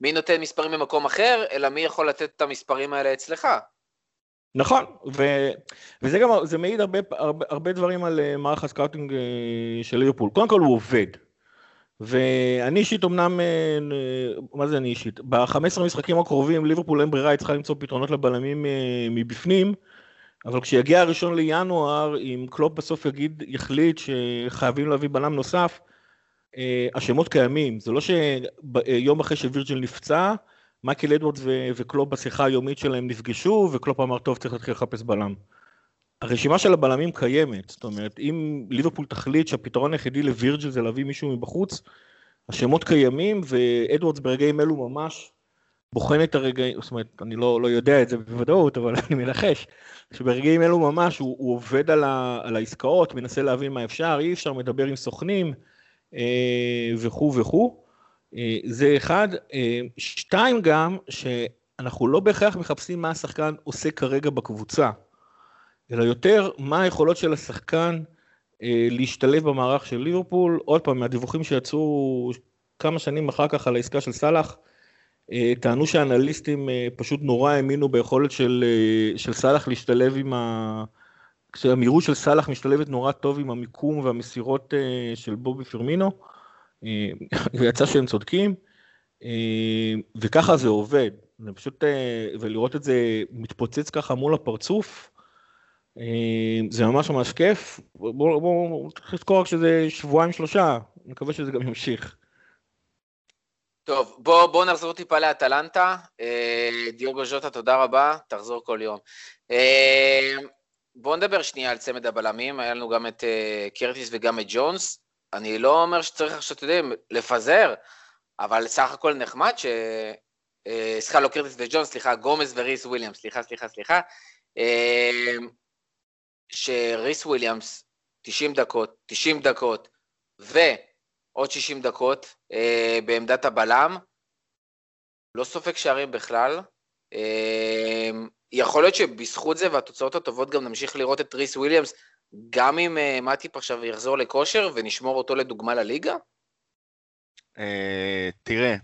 מי נותן מספרים במקום אחר, אלא מי יכול לתת את המספרים האלה אצלך. נכון, ו... וזה גם, זה מעיד הרבה, הרבה, הרבה דברים על אה, מערך ה scouting אה, של ליברפול. קודם כל הוא עובד. ואני אישית אמנם, מה זה אני אישית? ב-15 המשחקים הקרובים ליברפול אין ברירה, היא צריכה למצוא פתרונות לבלמים מבפנים. אבל כשיגיע הראשון לינואר, אם קלופ בסוף יגיד, יחליט שחייבים להביא בלם נוסף, אה, השמות קיימים. זה לא שיום אחרי שווירג'ל נפצע, מייקל אדוורדס וקלופ בשיחה היומית שלהם נפגשו, וקלופ אמר, טוב, צריך להתחיל לחפש בלם. הרשימה של הבלמים קיימת, זאת אומרת, אם ליברפול תחליט שהפתרון היחידי לווירג'ל זה להביא מישהו מבחוץ, השמות קיימים, ואדוורדס ברגעים אלו ממש בוחן את הרגעים, זאת אומרת, אני לא, לא יודע את זה בוודאות, אבל אני מנחש, שברגעים אלו ממש הוא, הוא עובד על, ה, על העסקאות, מנסה להבין מה אפשר, אי אפשר, מדבר עם סוכנים אה, וכו' וכו'. אה, זה אחד. אה, שתיים גם, שאנחנו לא בהכרח מחפשים מה השחקן עושה כרגע בקבוצה, אלא יותר מה היכולות של השחקן אה, להשתלב במערך של ליברפול. עוד פעם, מהדיווחים שיצאו כמה שנים אחר כך על העסקה של סאלח, טענו שהאנליסטים אה, פשוט נורא האמינו ביכולת של, אה, של סאלח להשתלב עם ה... כשהמהירות של סאלח משתלבת נורא טוב עם המיקום והמסירות של בובי פרמינו, ויצא שהם צודקים, וככה זה עובד. זה פשוט, ולראות את זה מתפוצץ ככה מול הפרצוף, זה ממש ממש כיף. בואו בוא, בוא, צריך לזכור רק שזה שבועיים שלושה, אני מקווה שזה גם ימשיך. טוב, בואו בוא נחזור טיפה לאטלנטה. אה, דיוגו ז'וטה, תודה רבה, תחזור כל יום. אה, בואו נדבר שנייה על צמד הבלמים, היה לנו גם את אה, קרטיס וגם את ג'ונס. אני לא אומר שצריך עכשיו, אתם יודעים, לפזר, אבל סך הכל נחמד ש... סליחה, לא קרטיס וג'ונס, סליחה, גומז וריס וויליאמס, סליחה, סליחה, סליחה. שריס וויליאמס, 90 דקות, 90 דקות, ו... עוד 60 דקות אה, בעמדת הבלם. לא סופג שערים בכלל. אה, יכול להיות שבזכות זה והתוצאות הטובות גם נמשיך לראות את ריס וויליאמס, גם אם אה, מטיפ עכשיו יחזור לכושר ונשמור אותו לדוגמה לליגה? אה, תראה,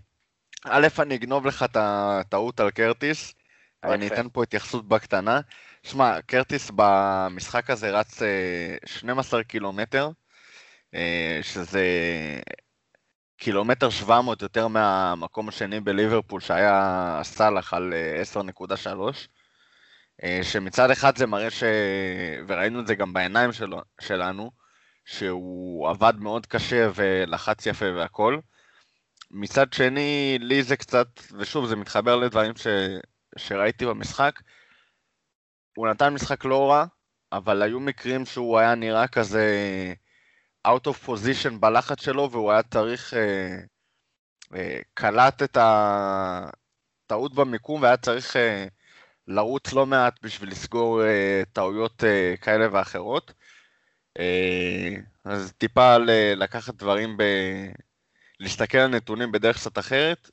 א', אני אגנוב לך את הטעות על קרטיס, ואני אתן פה התייחסות בקטנה. שמע, קרטיס במשחק הזה רץ 12 אה, קילומטר, שזה קילומטר 700 יותר מהמקום השני בליברפול, שהיה סאלח על 10.3, אה, אה, שמצד אחד זה מראה ש... וראינו את זה גם בעיניים שלו, שלנו, שהוא עבד מאוד קשה ולחץ יפה והכל. מצד שני, לי זה קצת, ושוב, זה מתחבר לדברים ש... שראיתי במשחק, הוא נתן משחק לא רע, אבל היו מקרים שהוא היה נראה כזה out of position בלחץ שלו, והוא היה צריך, אה, אה, קלט את הטעות במיקום, והיה צריך אה, לרוץ לא מעט בשביל לסגור אה, טעויות אה, כאלה ואחרות. אה, אז טיפה ל- לקחת דברים ב... להסתכל על נתונים בדרך קצת אחרת.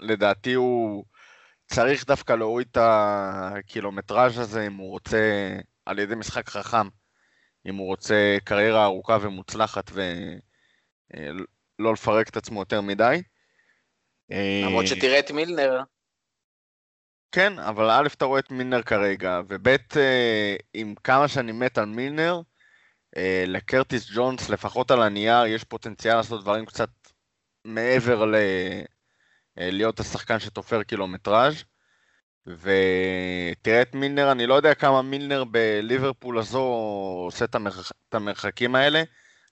לדעתי הוא צריך דווקא להוריד את הקילומטראז' הזה אם הוא רוצה, על ידי משחק חכם, אם הוא רוצה קריירה ארוכה ומוצלחת ולא לפרק את עצמו יותר מדי. למרות אה, שתראה את מילנר, כן, אבל א', אתה רואה את מילנר כרגע, וב', אה, עם כמה שאני מת על מילנר, אה, לקרטיס ג'ונס, לפחות על הנייר, יש פוטנציאל לעשות דברים קצת מעבר ל... אה, להיות השחקן שתופר קילומטראז'. ותראה את מילנר, אני לא יודע כמה מילנר בליברפול הזו עושה את, המרח... את המרחקים האלה,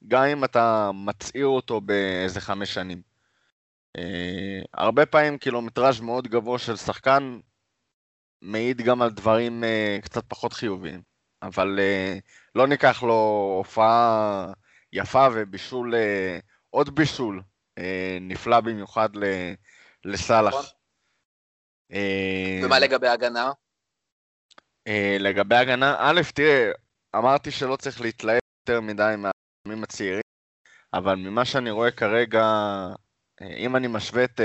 גם אם אתה מצעיר אותו באיזה חמש שנים. אה, הרבה פעמים קילומטראז' מאוד גבוה של שחקן מעיד גם על דברים אה, קצת פחות חיוביים, אבל אה, לא ניקח לו הופעה יפה ובישול, אה, עוד בישול אה, נפלא במיוחד ל- לסאלח. אה, ומה לגבי ההגנה? אה, לגבי הגנה, א', תראה, אמרתי שלא צריך להתלהב יותר מדי מהימים הצעירים, אבל ממה שאני רואה כרגע, אה, אם אני משווה את,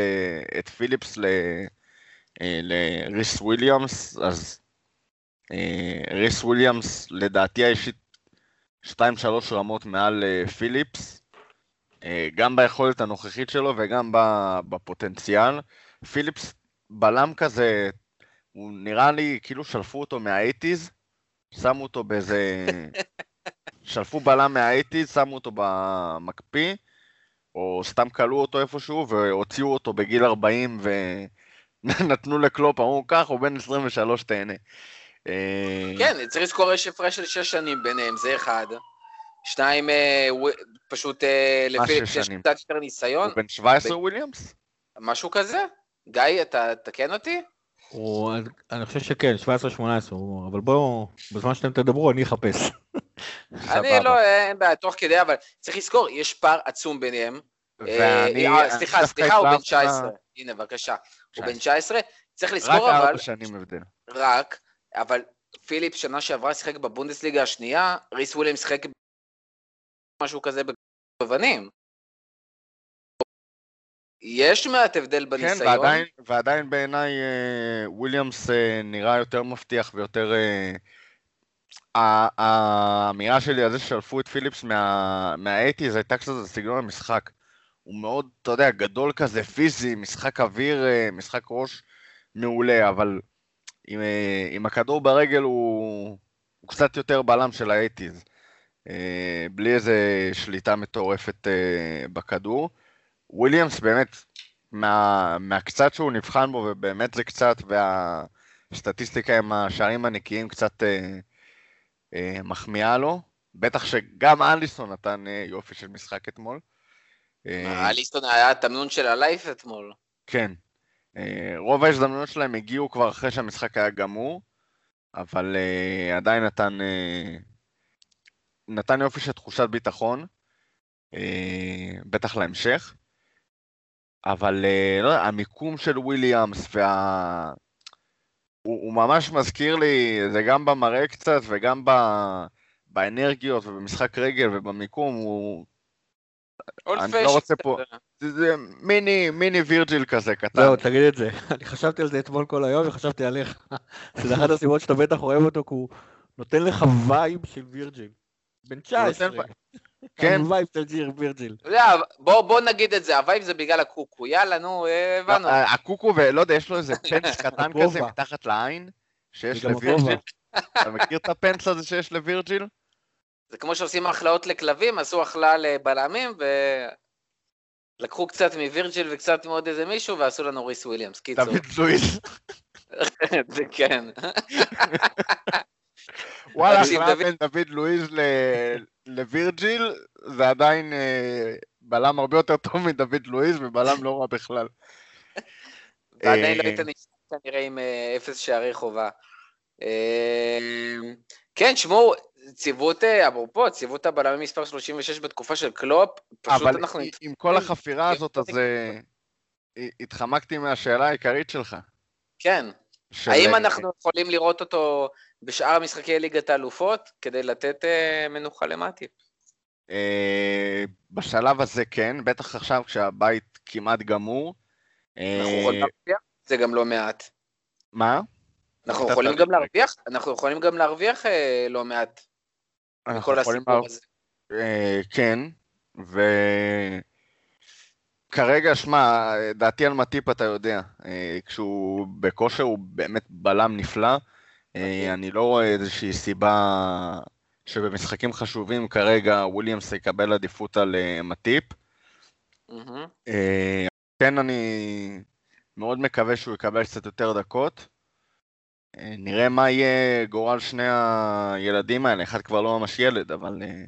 את פיליפס ל, לריס וויליאמס, אז ריס וויליאמס לדעתי האישית 2-3 רמות מעל פיליפס, גם ביכולת הנוכחית שלו וגם בפוטנציאל. פיליפס בלם כזה, הוא נראה לי כאילו שלפו אותו מה-80's, שמו אותו באיזה... שלפו בלם מה-80's, שמו אותו במקפיא, או סתם כלאו אותו איפשהו והוציאו אותו בגיל 40 ונתנו לקלופ, אמרו קח, הוא בן 23, תהנה. אה, כן, צריך לזכור, יש הפרש של שש שנים ביניהם, זה אחד. שניים, אה, פשוט אה, מה לפיליפס שש שנים? קצת יותר ניסיון, הוא בן 17 וויליאמס? משהו כזה. גיא, אתה תקן אותי? הוא, אני חושב שכן, 17-18, הוא- אבל בואו, בזמן שאתם תדברו אני אחפש. אני. לא, אין בעיה, תוך כדי, אבל צריך לזכור, יש פער עצום ביניהם. אה, אני סליחה, סליחה, הוא בן התלהבתי 19. מה- הנה, בבקשה. הוא 19. בן 19. צריך רק לזכור, אבל, ארבע שנים הבדל. רק, אבל פיליפ שנה שעברה שיחק בבונדסליגה השנייה, ריס וויליאם שיחק משהו כזה בבנים. יש מעט הבדל כן, בניסיון. ועדיין, ועדיין בעיניי אה, וויליאמס אה, נראה יותר מבטיח ויותר... אה, האמירה שלי על זה ששלפו את פיליפס מה- מה-80's הייתה קצת סגנון המשחק. הוא מאוד, אתה יודע, גדול כזה, פיזי, משחק אוויר, משחק ראש מעולה, אבל עם, עם הכדור ברגל הוא, הוא קצת יותר בלם של ה-80's. אה, בלי איזה שליטה מטורפת בכדור. וויליאמס באמת, מה, מהקצת שהוא נבחן בו, ובאמת זה קצת, והסטטיסטיקה עם השערים הנקיים קצת אה, אה, מחמיאה לו. בטח שגם אליסון נתן אה, יופי של משחק אתמול. אה, אליסטון היה התמנון של הלייף אתמול. כן. אה, רוב ההזדמנויות שלהם הגיעו כבר אחרי שהמשחק היה גמור, אבל אה, עדיין נתן, אה, נתן יופי של תחושת ביטחון, אה, בטח להמשך. אבל אה, לא יודע, המיקום של וויליאמס וה... הוא, הוא ממש מזכיר לי, זה גם במראה קצת וגם ב... באנרגיות ובמשחק רגל ובמיקום, הוא... אני לא רוצה פה- זה, זה מיני, מיני וירג'יל כזה קטן. זהו, תגיד את זה. אני חשבתי על זה אתמול כל היום וחשבתי עליך. זה אחת הסיבות שאתה בטח אוהב אותו, כי הוא נותן לך vibe של וירג'יל. בן 19. כן. vibe של ג'יר וירג'יל. בוא נגיד את זה, ה vibe זה בגלל הקוקו. יאללה, נו, הבנו. לא, הקוקו, ולא יודע, יש לו איזה פנס קטן. כזה מתחת לעין, שיש לווירג'יל. אתה מכיר את הפנס הזה שיש לווירג'יל? זה כמו שעושים הכלאות לכלבים, עשו הכלאה לבלמים, ולקחו קצת מווירג'יל וקצת מעוד איזה מישהו, ועשו לנו ריס וויליאמס. קיצור. דוד לואיס. זה כן. וואלה, דוד- בין דוד לואיז לווירג'יל, זה עדיין אה, בלם הרבה יותר טוב מדוד לואיז, ובלם לא רע בכלל. ועדיין לא אה, היית נשאר כנראה עם אה, אפס שערי חובה. אה, כן, שמעו, ציוות, אפרופו, ציוות הבלמים מספר 36 בתקופה של קלופ, פשוט אבל אנחנו... עם- עם כל החפירה כן, הזאת, אז אה, התחמקתי מהשאלה העיקרית שלך. כן, האם אנחנו יכולים לראות אותו בשאר משחקי ליגת האלופות, כדי לתת אה, מנוחה למטיפ? אה, בשלב הזה כן, בטח עכשיו כשהבית כמעט גמור. אה, אנחנו יכולים להרוויח? זה גם לא מעט. מה? אנחנו יכולים. גם להרוויח? אנחנו יכולים גם להרוויח לא מעט אנחנו מכל יכולים הסיפור הזה. כן, וכרגע, שמע, דעתי על מטיפ אתה יודע, כשהוא בכושר הוא באמת בלם נפלא. אני לא רואה איזושהי סיבה שבמשחקים חשובים כרגע וויליאמס יקבל עדיפות על אה, מטיפ. אה, כן, אני מאוד מקווה שהוא יקבל קצת יותר דקות. אה, נראה מה יהיה גורל שני הילדים האלה, אחד כבר לא ממש ילד, אבל אה,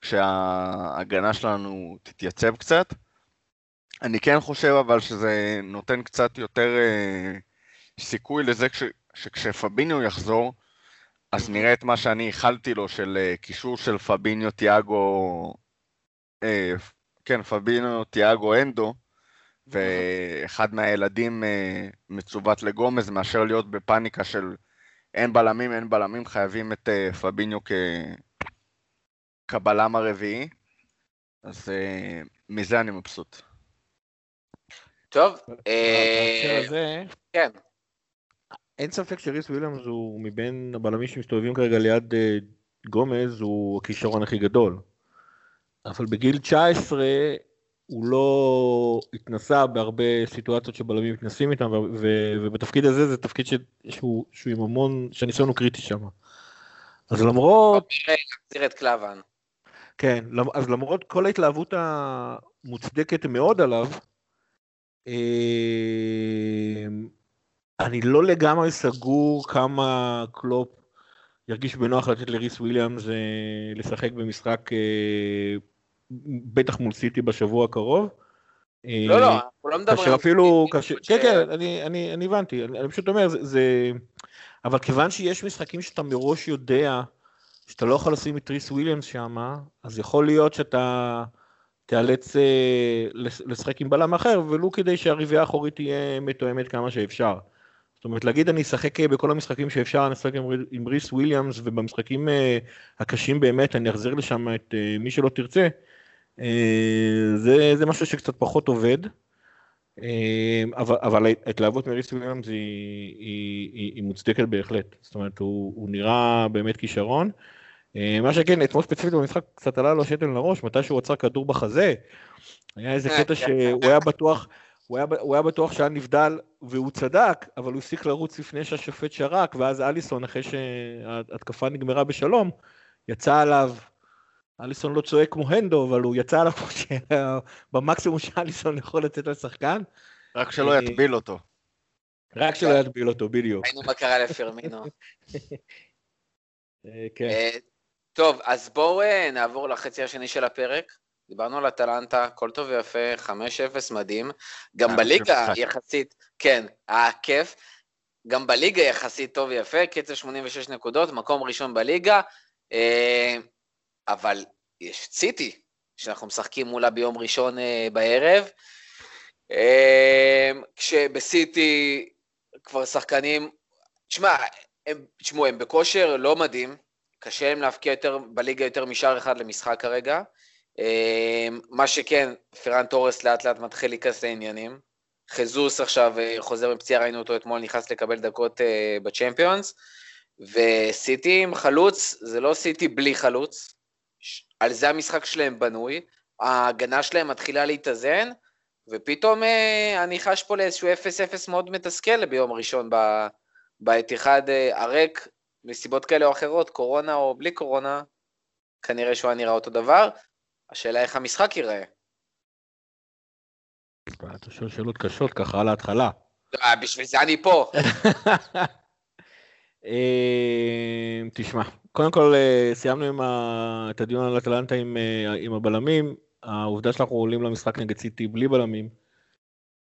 כשההגנה שלנו תתייצב קצת. אני כן חושב אבל שזה נותן קצת יותר אה, סיכוי לזה שכשפביניו יחזור, אז נראה את מה שאני איחלתי לו של אה, קישור של פביניו, תיאגו, אה, כן, פביניו, תיאגו, אנדו, ואחד מהילדים אה, מצוות לגומז מאשר להיות בפאניקה של אין בלמים, אין בלמים, חייבים את אה, פביניו כ... כבלם הרביעי. אז אה, מזה אני מבסוט. טוב, אה, כן. אין ספק שריס וויליאמס הוא מבין הבלמים שמסתובבים כרגע ליד אה, גומז, הוא הכישרון הכי גדול. אבל בגיל 19 הוא לא התנסה בהרבה סיטואציות שבלמים מתנסים איתם, ובתפקיד הזה זה תפקיד ש- שהוא, שהוא עם המון, שהניסיון הוא קריטי שם. אז למרות, נראה, להחזיר את קלבן. כן, אז למרות כל ההתלהבות המוצדקת מאוד עליו, אה, אני לא לגמרי סגור כמה קלופ ירגיש בנוח לתת לריס וויליאמס אה, לשחק במשחק, אה, בטח מול סיטי בשבוע הקרוב. אה, לא, לא, אנחנו לא מדברים... כאשר אפילו, ש- כן, כן, אני, הבנתי, אני, פשוט אומר, זה, אבל כיוון שיש משחקים שאתה מראש יודע שאתה לא יכול לשים את ריס וויליאמס שם, אז יכול להיות שאתה תיאלץ לש- לשחק עם בלם אחר, ולו כדי שהרביעייה האחורית תהיה מתואמת כמה שאפשר. זאת אומרת, להגיד אני אשחק אה, בכל המשחקים שאפשר, אני אשחק עם, עם ריס וויליאמס, ובמשחקים אה, הקשים באמת אני אחזיר לשם את אה, מי שלא תרצה, זה, זה משהו שקצת פחות עובד. אבל, אבל ההתלהבות מריס וויליאמס היא, היא, היא, היא מוצדקת בהחלט. זאת אומרת, הוא, הוא נראה באמת כישרון. מה שכן, אתמול ספציפית במשחק קצת עלה לו שתל לראש, מתי שהוא עצר כדור בחזה. היה איזה אה, קטע כן. שהוא היה בטוח, הוא היה, הוא היה בטוח שהיה נבדל, והוא צדק, אבל הוא הפסיק לרוץ לפני שהשופט שרק, ואז אליסון, אחרי שההתקפה נגמרה בשלום, יצא עליו, אליסון לא צועק כמו הנדו, אבל הוא יצא עליו במקסימום שאליסון יכול לתת לשחקן, רק שלא אה, יטביל אותו. רק שלא יטביל אותו, בדיוק. ראינו מה קרה לפרמינו. אה, כן. אה, טוב, אז בואו נעבור לחצי השני של הפרק. דיברנו על אטלנטה, הכל טוב ויפה, 5-0 מדהים. גם היה בליגה. יחסית, כן, היה כיף. גם בליגה יחסית טוב ויפה, קצב 86 נקודות, מקום ראשון בליגה. אה, אבל יש סיטי, שאנחנו משחקים מולה ביום ראשון אה, בערב. אה, כשבסיטי כבר שחקנים, תשמע, הם, תשמעו, הם בכושר לא מדהים, קשה להם להבקיע יותר בליגה יותר משער אחד למשחק כרגע. אה, מה שכן, פרן תורס לאט לאט מתחיל להיכנס לעניינים. חזוס עכשיו אה, חוזר מפציעה, ראינו אותו אתמול, נכנס לקבל דקות אה, בצ'מפיונס. וסיטי עם חלוץ, זה לא סיטי בלי חלוץ. על זה המשחק שלהם בנוי. ההגנה שלהם מתחילה להתאזן, ופתאום אה, אני חש פה לאיזשהו 0-0 מאוד מתסכל ביום ראשון ב- באתיחד אה, הריק, מסיבות כאלה או אחרות, קורונה או בלי קורונה, כנראה שהוא היה נראה אותו דבר. השאלה איך המשחק ייראה. אתה שואל שאלות קשות ככה על ההתחלה. אה, בשביל זה אני פה. אה, תשמע, קודם כל אה, סיימנו ה... את הדיון על אטלנטה עם, אה, עם הבלמים, העובדה שאנחנו עולים למשחק נגד סיטי בלי בלמים.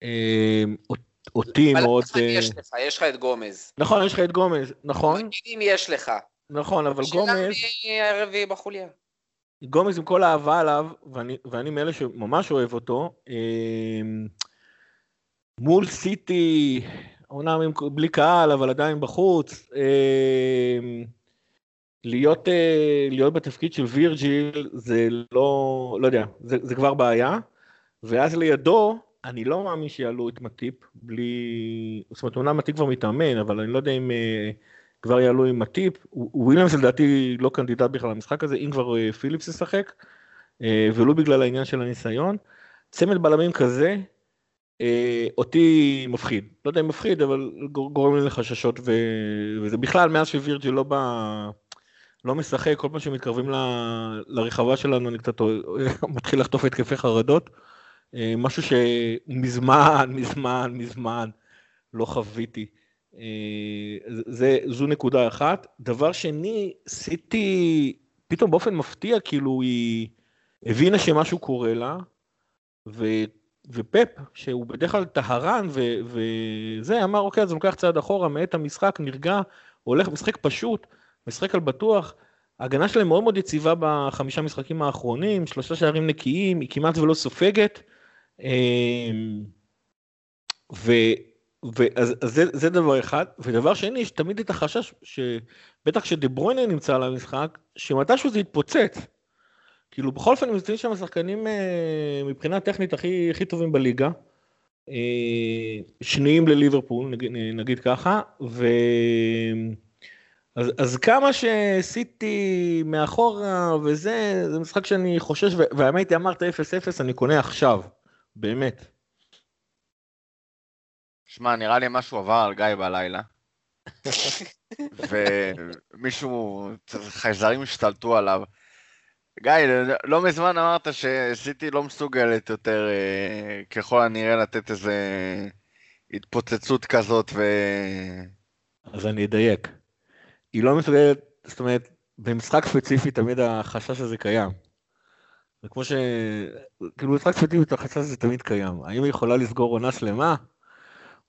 אה, אות- אותי מאוד... אה, יש לך, יש לך את גומז. נכון, יש לך את גומז, נכון, אם יש לך. נכון, אבל השאלה גומז, מי הרביעי בחוליה. גומז עם כל האהבה עליו, ואני, ואני מאלה שממש אוהב אותו, אה, מול סיטי, אומנם בלי קהל, אבל עדיין בחוץ. אה, להיות, אה, להיות בתפקיד של וירג'יל זה לא, לא יודע, זה, זה כבר בעיה. ואז לידו, אני לא מאמין שיעלו את מטיפ בלי... זאת אומרת, אומנם מטיפ כבר מתאמן, אבל אני לא יודע אם אה, כבר יעלו עם מטיפ. וויליאמס לדעתי לא קנדידט בכלל למשחק הזה, אם כבר אה, פיליפס ישחק, אה, ולו בגלל העניין של הניסיון. צמד בלמים כזה, אה, אותי מפחיד. לא יודע אם מפחיד, אבל גור- גורם לי לחששות, ו... וזה בכלל, מאז שווירג'יל לא בא... לא משחק, כל פעם שמתקרבים ל- לרחבה שלנו אני קצת מתחיל לחטוף התקפי חרדות. משהו שמזמן, מזמן, מזמן לא חוויתי. אה, זה, זו נקודה אחת. דבר שני, סיטי פתאום באופן מפתיע, כאילו היא הבינה שמשהו קורה לה, ו, ופפ, שהוא בדרך כלל טהרן ו, וזה, אמר אוקיי, אז הוא לוקח צעד אחורה, מאט המשחק, נרגע, הולך, משחק פשוט, משחק על בטוח. ההגנה שלהם מאוד מאוד יציבה בחמישה משחקים האחרונים, שלושה שערים נקיים, היא כמעט ולא סופגת. אמ, ו... ואז אז זה, זה דבר אחד, ודבר שני, יש תמיד את החשש, שבטח כשדה ברוינה נמצא על המשחק, שמתישהו זה יתפוצץ. כאילו בכל אופן הם נמצאים שם השחקנים אה, מבחינה טכנית הכי, הכי טובים בליגה, אה, שניים לליברפול, נגיד, נגיד ככה, ו... אז, אז כמה שסיטי מאחורה וזה, זה משחק שאני חושש, והאמת היא אמרת 0-0, אני קונה עכשיו, באמת. שמע, נראה לי משהו עבר על גיא בלילה. ומישהו, חייזרים השתלטו עליו. גיא, לא מזמן אמרת שסיטי לא מסוגלת יותר אה, ככל הנראה לתת איזה התפוצצות כזאת ו... אז אני אדייק. היא לא מסוגלת, זאת אומרת, במשחק ספציפי תמיד החשש הזה קיים. זה כמו ש... כאילו במשחק ספציפי החשש הזה תמיד קיים. האם היא יכולה לסגור עונה שלמה?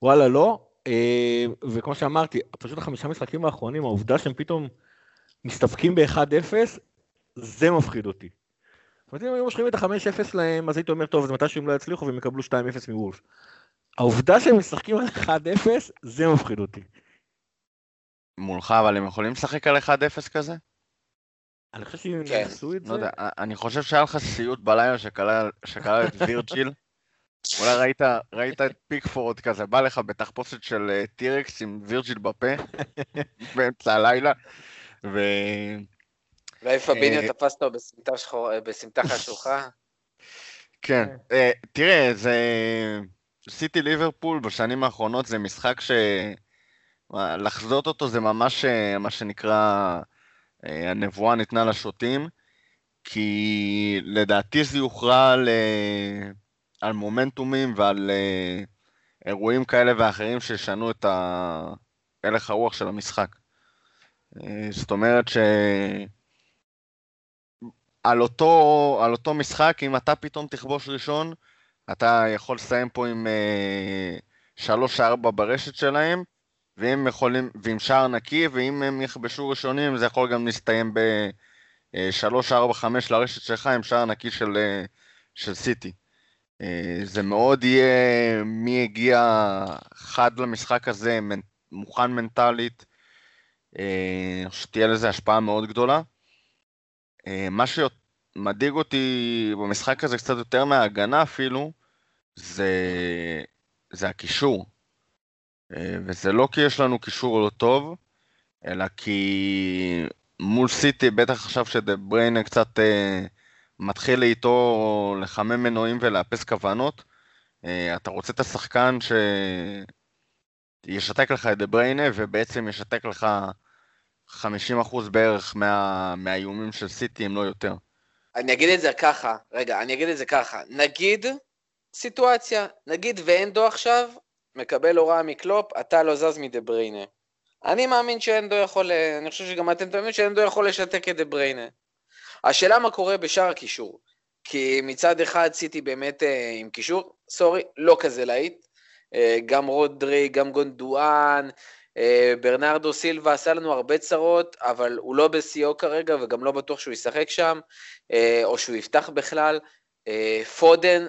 וואלה, לא. אה, וכמו שאמרתי, פשוט החמישה משחקים האחרונים, העובדה שהם פתאום מסתפקים ב-1-0, זה מפחיד אותי. זאת אומרת, אם היו מושכים את ה-5-0 להם, אז הייתי אומר, טוב, אז מתישהו הם לא יצליחו והם יקבלו 2-0 מוולף. העובדה שהם משחקים על 1-0, זה מפחיד אותי. מולך, אבל הם יכולים לשחק על 1-0 כזה? אני חושב שאם כן, יעשו את לא זה, אני חושב שהיה לך סיוט בלילה שכלל שכלל את וירג'יל. אולי ראית, ראית את פיקפורד כזה, בא לך בתחפושת של אה, טירקס עם וירג'יל בפה, באמצע הלילה, ו... אולי פביניו אה, תפס אותו בסמטה שחור- בסמטה חשוכה? כן, אה, תראה, זה... סיטי ליברפול בשנים האחרונות זה משחק ש... לחזות אותו זה ממש אה, מה שנקרא, אה, הנבואה ניתנה לשוטים, כי לדעתי זה יוכרע אה, על מומנטומים ועל אה, אירועים כאלה ואחרים שישנו את הלך הרוח של המשחק. אה, זאת אומרת ש... על אותו, על אותו משחק, אם אתה פתאום תכבוש ראשון, אתה יכול לסיים פה עם אה, 3-4 ברשת שלהם, ואם יכולים, ועם שער נקי, ואם הם יכבשו ראשונים, זה יכול גם להסתיים ב-3-4-5 לרשת שלך עם שער נקי של, אה, של סיטי. אה, זה מאוד יהיה מי הגיע חד למשחק הזה, מוכן מנטלית, אה, שתהיה לזה השפעה מאוד גדולה. אה, מה שמדאיג אותי במשחק הזה קצת יותר מההגנה אפילו, זה, זה הקישור. וזה לא כי יש לנו קישור לא טוב, אלא כי מול סיטי, בטח עכשיו שדה בריינה קצת אה, מתחיל איתו לחמם מנועים ולאפס כוונות, אה, אתה רוצה את השחקן שישתק לך את דה בריינה ובעצם ישתק לך 50% בערך מה, מהאיומים של סיטי, אם לא יותר. אני אגיד את זה ככה, רגע, אני אגיד את זה ככה. נגיד סיטואציה, נגיד ואנדו עכשיו מקבל הוראה מקלופ, אתה לא זז מדה בריינה. אני מאמין שאנדו יכול, אני חושב שגם אתם תאמינו שאנדו יכול לשתק את דה בריינה. השאלה מה קורה בשאר הקישור. כי מצד אחד סיטי באמת אה, עם קישור, סורי, לא כזה להיט. אה, גם רודרי, גם גונדואן, אה, ברנרדו סילבה עשה לנו הרבה צרות, אבל הוא לא בשיאו כרגע וגם לא בטוח שהוא ישחק שם, או שהוא יפתח בכלל. פודן,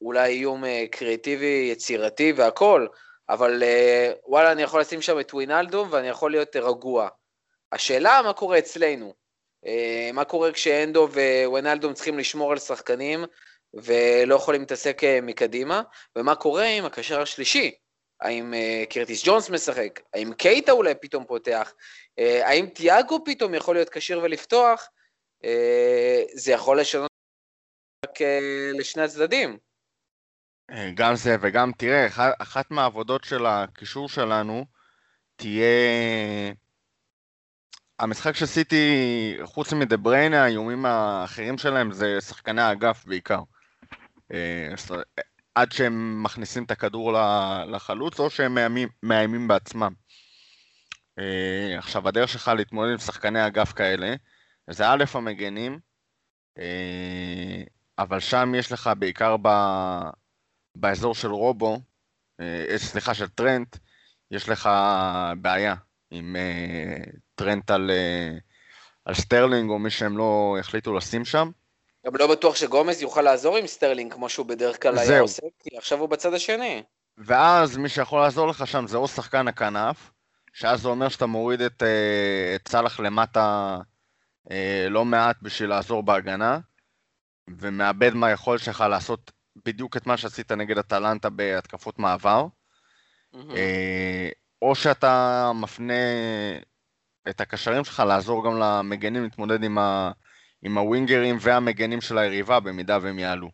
אולי איום קריאטיבי, יצירתי והכל, אבל וואלה, אני יכול לשים שם את ווינלדום ואני יכול להיות רגוע. השאלה מה קורה אצלנו. אה, מה קורה כשאנדו וווינלדום צריכים לשמור על שחקנים ולא יכולים להתעסק אה, מקדימה, ומה קורה עם הקשר השלישי. האם uh, קרטיס ג'ונס משחק? האם קייטה אולי פתאום פותח? האם תיאגו פתאום יכול להיות כשיר ולפתוח? זה יכול לשנות רק לשני הצדדים. גם זה וגם תראה, אחת מהעבודות של הקישור שלנו תהיה... המשחק של סיטי, חוץ מדה בריינה, האיומים האחרים שלהם זה שחקני האגף בעיקר. עד שהם מכניסים את הכדור לחלוץ, או שהם מאיימים, מאיימים בעצמם. אה, עכשיו, הדרך שלך להתמודד עם שחקני אגף כאלה, זה א' המגנים, אה, אבל שם יש לך בעיקר ב, באזור של רובו, סליחה, של טרנט, יש לך בעיה עם אה, טרנט על, אה, על סטרלינג, או מי שהם לא החליטו לשים שם. גם לא בטוח שגומז יוכל לעזור עם סטרלינג כמו שהוא בדרך כלל היה עושה, כי עכשיו הוא בצד השני. ואז מי שיכול לעזור לך שם זה או שחקן הכנף, שאז זה אומר שאתה מוריד את, אה, את סאלח למטה אה, לא מעט בשביל לעזור בהגנה, ומאבד מהיכולת שלך לעשות בדיוק את מה שעשית נגד אטלנטה בהתקפות מעבר. אמ-המ. או שאתה מפנה את הקשרים שלך לעזור גם למגנים להתמודד עם, ה, עם הווינגרים והמגנים של היריבה במידה והם יעלו.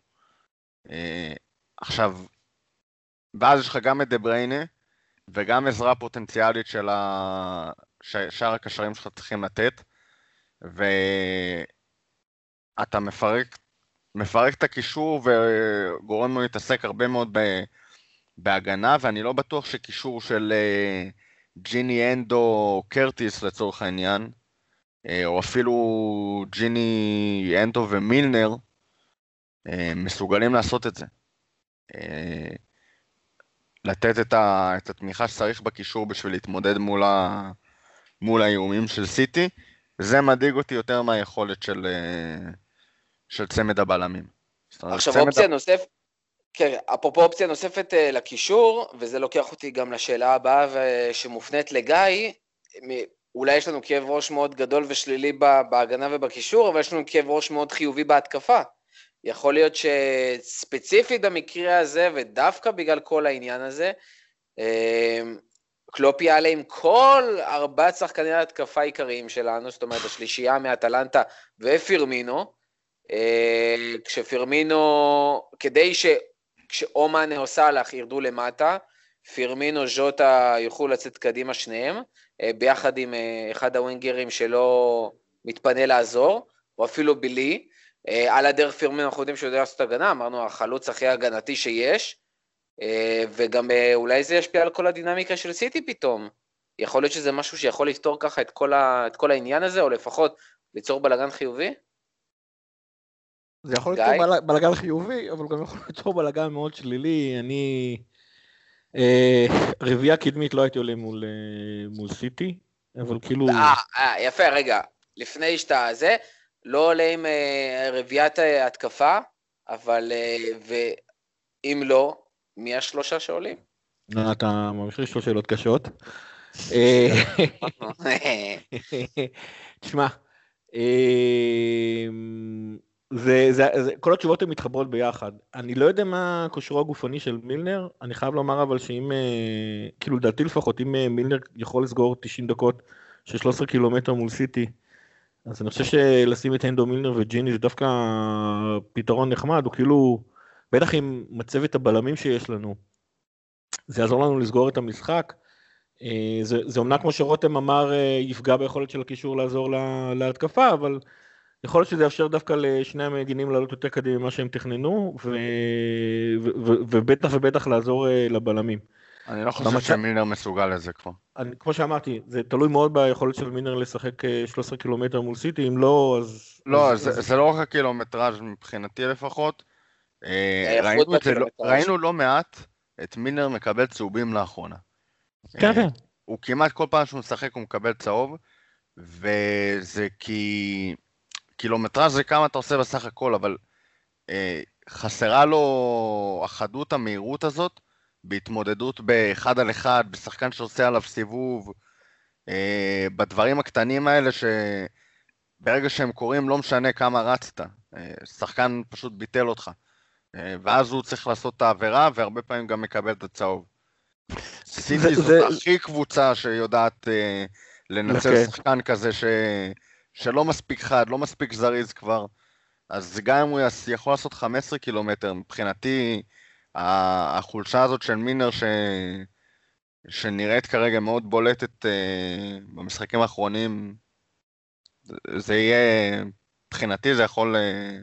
אה, עכשיו, ואז יש לך גם את דה בריינה וגם עזרה פוטנציאלית של ה... שאר הקשרים שלך צריכים לתת, ואתה מפרק, מפרק את הקישור וגורם לו להתעסק הרבה מאוד ב... בהגנה, ואני לא בטוח שקישור של אה, ג'יני אנדו קרטיס לצורך העניין, אה, או אפילו ג'יני אנטו ומילנר, אה, מסוגלים לעשות את זה. לתת את, ה, את התמיכה שצריך בקישור בשביל להתמודד מול, ה, מול האיומים של סיטי, זה מדאיג אותי יותר מהיכולת של, של צמד הבלמים. עכשיו אופציה ה... נוספת, כן, אפרופו אופציה נוספת לקישור, וזה לוקח אותי גם לשאלה הבאה שמופנית לגיא, אולי יש לנו כאב ראש מאוד גדול ושלילי בהגנה ובקישור, אבל יש לנו כאב ראש מאוד חיובי בהתקפה. יכול להיות שספציפית במקרה הזה, ודווקא בגלל כל העניין הזה, אמ, קלופ יעלה עם כל ארבעת שחקני ההתקפה העיקריים שלנו, זאת אומרת השלישייה מאטלנטה ופירמינו, אמ, כשפירמינו, כדי שכשאומן או סאלח ירדו למטה, פירמינו, ז'וטה יוכלו לצאת קדימה שניהם, אה, ביחד עם אה, אחד הווינגרים שלא מתפנה לעזור, או אפילו בילי. אה, על הדרך פירמינו אנחנו יודעים שהוא יודע לעשות הגנה, אמרנו החלוץ הכי הגנתי שיש, וגם אולי זה ישפיע על כל הדינמיקה של סיטי פתאום. יכול להיות שזה משהו שיכול לפתור ככה את כל, ה, את כל העניין הזה, או לפחות ליצור בלאגן חיובי? זה יכול ליצור בלאגן חיובי, אבל גם יכול ליצור בלאגן מאוד שלילי. אני... אה, רביעייה קדמית לא הייתי עולה מול, אה, מול סיטי, אבל כאילו... אה, אה, יפה, רגע, לפני שאתה זה, לא עולה עם רביעיית התקפה, אבל, ואם לא, מי השלושה שעולים? לא, אתה ממש לשאול שאלות קשות. תשמע, זה, זה, זה, כל התשובות הן מתחברות ביחד. אני לא יודע מה כושרו הגופני של מילנר, אני חייב לומר אבל שאם, אה, כאילו לדעתי לפחות, אם אה, מילנר יכול לסגור 90 דקות של 13 קילומטר מול סיטי, אז אני חושב שלשים את הנדו מילנר וג'יני זה דווקא פתרון נחמד, הוא כאילו, בטח עם מצבת הבלמים שיש לנו, זה יעזור לנו לסגור את המשחק. אה, זה, זה אומנם כמו שרותם אמר, יפגע ביכולת של הקישור לעזור להתקפה, אבל יכול להיות שזה יאפשר דווקא לשני המגינים לעלות יותר קדימה ממה שהם תכננו, ו... ו... ו... ובטח ובטח לעזור אה, לבלמים. אני לא חושב שמילנר מסוגל לזה כבר. אני, כמו שאמרתי, זה תלוי מאוד ביכולת של מילנר לשחק 13 אה, קילומטר מול סיטי, אם לא, אז... לא, אז, זה, אז... זה לא רק הקילומטראז' מבחינתי לפחות. אה, ראינו, זה, לא, ראינו לא מעט את מילנר מקבל צהובים לאחרונה. כן, כן. הוא כמעט כל פעם שהוא משחק הוא מקבל צהוב, וזה כי... קילומטראז' זה כמה אתה עושה בסך הכל, אבל אה, חסרה לו החדות, המהירות הזאת, בהתמודדות באחד על אחד, בשחקן שעושה עליו סיבוב, אה, בדברים הקטנים האלה שברגע שהם קורים לא משנה כמה רצת, אה, שחקן פשוט ביטל אותך. אה, ואז הוא צריך לעשות את העבירה, והרבה פעמים גם מקבל את הצהוב. סיטי זאת זה- הכי קבוצה שיודעת אה, לנצל כן. שחקן כזה ש... שלא מספיק חד, לא מספיק זריז כבר. אז גם אם הוא יכול לעשות 15 קילומטר, מבחינתי החולשה הזאת של מינר ש... שנראית כרגע מאוד בולטת אה, במשחקים האחרונים, זה- יהיה, מבחינתי זה יכול אה,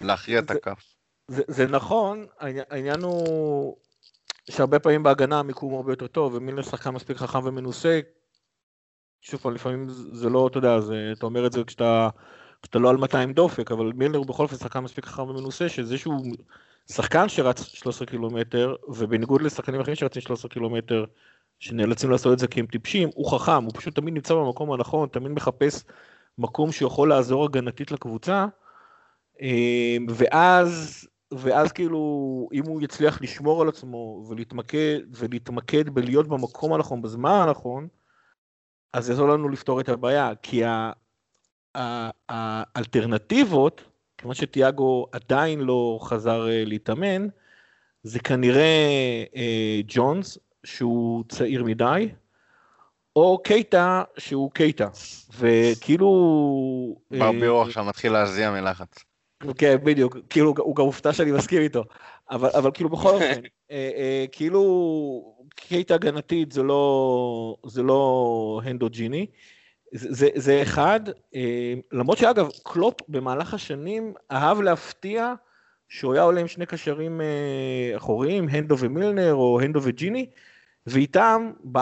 להכריע את הכף. זה, זה נכון, העניין, העניין הוא שהרבה פעמים בהגנה המיקום הרבה יותר טוב, ומילנר שחקן מספיק חכם ומנוסה. שוב פעם, לפעמים זה לא, אתה יודע, זה, אתה אומר את זה כשאתה, כשאתה לא על 200 דופק, אבל מילנר הוא בכל אופן שחקן מספיק חכם ומנוסה, שזה שהוא שחקן שרץ 13 קילומטר, ובניגוד לשחקנים אחרים שרצים 13 קילומטר, שנאלצים לעשות את זה כי הם טיפשים, הוא חכם, הוא פשוט תמיד נמצא במקום הנכון, תמיד מחפש מקום שיכול לעזור הגנתית לקבוצה, אמ, ואז, ואז כאילו, אם הוא יצליח לשמור על עצמו ולהתמקד, ולהתמקד בלהיות במקום הנכון, בזמן הנכון, אז יעזור לנו לפתור את הבעיה, כי ה- ה- האלטרנטיבות, כיוון שתיאגו עדיין לא חזר אה, להתאמן, זה כנראה אה, ג'ונס, שהוא צעיר מדי, או קייטה, שהוא קייטה, וכאילו... אה, ברבירו עכשיו מתחיל להזיע מלחץ. כן, בדיוק, כאילו הוא גם הופתע שאני מסכים איתו, אבל, אבל כאילו בכל אופן, אה, אה, כאילו קייטה הגנתית זה לא, זה לא הנדו ג'יני, זה, זה, אחד, אה, למרות שאגב, קלופ במהלך השנים אהב להפתיע שהוא היה עולה עם שני קשרים אה, אחוריים, הנדו ומילנר או הנדו וג'יני, ואיתם ב-4-3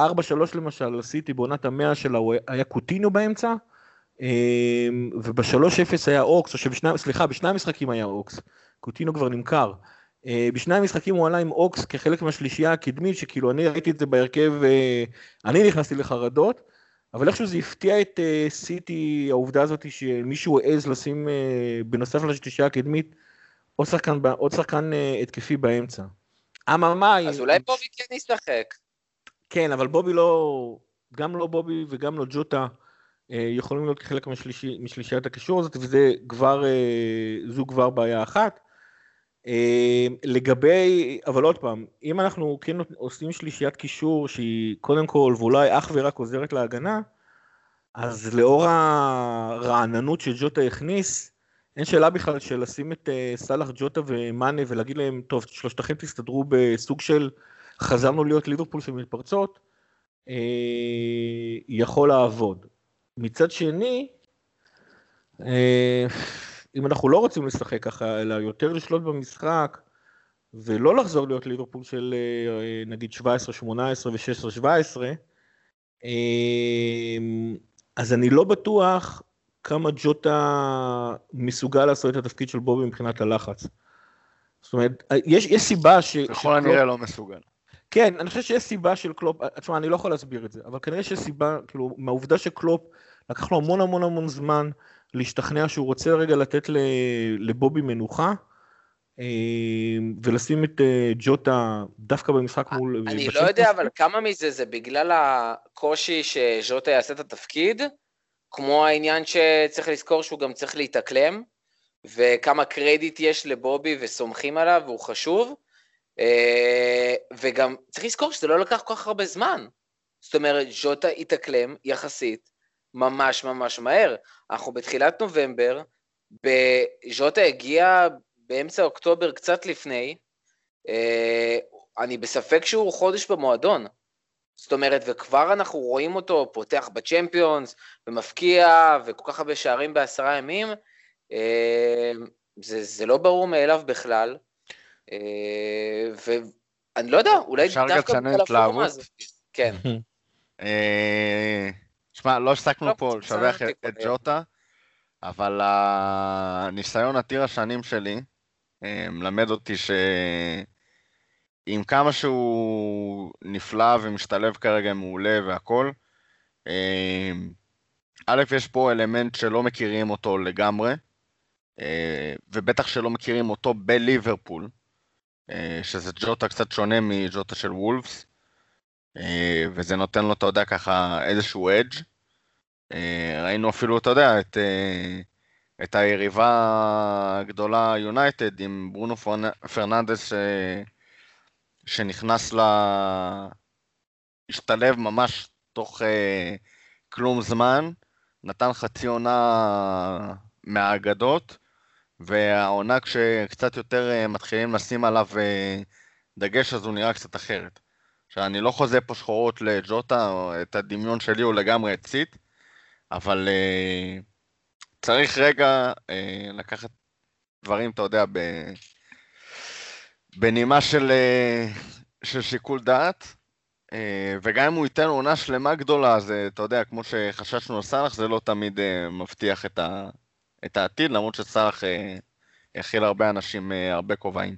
למשל, עשיתי בעונת המאה שלה, הוא היה קוטינו באמצע, אמ, וב-3-0 היה אוקס, או שבשני, סליחה, בשני המשחקים היה אוקס, קוטינו כבר נמכר. אה, בשני המשחקים הוא עלה עם אוקס כחלק מהשלישייה הקדמית, שכאילו אני ראיתי את זה בהרכב, אה, אני נכנסתי לחרדות, אבל איכשהו זה הפתיע את אה, סיטי, העובדה הזאת שמישהו העז לשים, בנוסף לשלישייה הקדמית, עוד שחקן, עוד שחקן התקפי באמצע. אממה, אז אולי בובי כן ישחק. כן, אבל בובי לא, גם לא בובי וגם לא ג'וטה יכולים להיות כחלק משלישי, משלישיית הקישור הזאת, וזה כבר, זו כבר בעיה אחת. אה, לגבי, אבל עוד פעם, אם אנחנו כן עושים שלישיית קישור שהיא קודם כל ואולי אך ורק עוזרת להגנה, אז לאור הרעננות שג'וטה הכניס, אין שאלה בכלל של לשים את אה, סאלח, ג'וטה ומאנה ולהגיד להם, טוב, שלושתכם תסתדרו בסוג של חזרנו להיות ליברפול של מתפרצות, אה, יכול לעבוד. מצד שני, אה, אם אנחנו לא רוצים לשחק ככה, אלא יותר לשלוט במשחק, ולא לחזור להיות ליברפול של אה, נגיד 17, 18 ו-16, 17, אה, אז אני לא בטוח כמה ג'וטה מסוגל לעשות את התפקיד של בובי מבחינת הלחץ. זאת אומרת, יש, יש סיבה ש... ככל הנראה לא מסוגל. כן, אני חושב שיש סיבה של קלופ, תשמע, אני לא יכול להסביר את זה, אבל כנראה שיש סיבה, כאילו, מהעובדה שקלופ, לקח לו המון המון המון זמן להשתכנע שהוא רוצה רגע לתת לבובי מנוחה, אה, ולשים את אה, ג'וטה דווקא במשחק מול... אני לא יודע. אבל כמה מזה זה בגלל הקושי שז'וטה יעשה את התפקיד, כמו העניין שצריך לזכור שהוא גם צריך להתאקלם, וכמה קרדיט יש לבובי וסומכים עליו, והוא חשוב. אה, וגם צריך לזכור שזה לא לקח כל כך הרבה זמן. זאת אומרת, ז'וטה התאקלם יחסית ממש ממש מהר. אנחנו בתחילת נובמבר, ז'וטה הגיע באמצע אוקטובר, קצת לפני, אה, אני בספק שהוא חודש במועדון. זאת אומרת, וכבר אנחנו רואים אותו פותח בצ'מפיונס, ומפקיע, וכל כך הרבה שערים בעשרה ימים, אה, זה, זה לא ברור מאליו בכלל. אה, ואני לא יודע, אולי דווקא בגלל הפורמה התלהבות? הזאת. כן. אה, שמע, לא הפסקנו לא, פה לשבח את-. ג'וטה, אבל הניסיון עתיר השנים שלי אה, מלמד אותי שעם כמה שהוא נפלא ומשתלב כרגע מעולה והכל, אה, א', יש פה אלמנט שלא מכירים אותו לגמרי, אה, ובטח שלא מכירים אותו בליברפול. שזה ג'וטה קצת שונה מג'וטה של וולפס, וזה נותן לו, אתה יודע, ככה איזשהו אדג'. אה, ראינו אפילו, אתה יודע, את, אה, את היריבה הגדולה יונייטד עם ברונו פרנ- פרננדס אה, שנכנס ל... השתלב ממש תוך כלום זמן, נתן חצי עונה מהאגדות, והעונה כשקצת יותר מתחילים לשים עליו דגש אז הוא נראה קצת אחרת. עכשיו, אני לא חוזה פה שחורות לג'וטה, את הדמיון שלי הוא לגמרי הצית, אבל אה, צריך רגע אה, לקחת דברים, אתה יודע, ב... בנימה של, אה, של שיקול דעת, וגם אם הוא ייתן עונה שלמה גדולה, אז אתה יודע, כמו שחששנו על סאלח, זה לא תמיד מבטיח את, ה... את העתיד, למרות שסאלח הכיל הרבה אנשים, הרבה כובעים.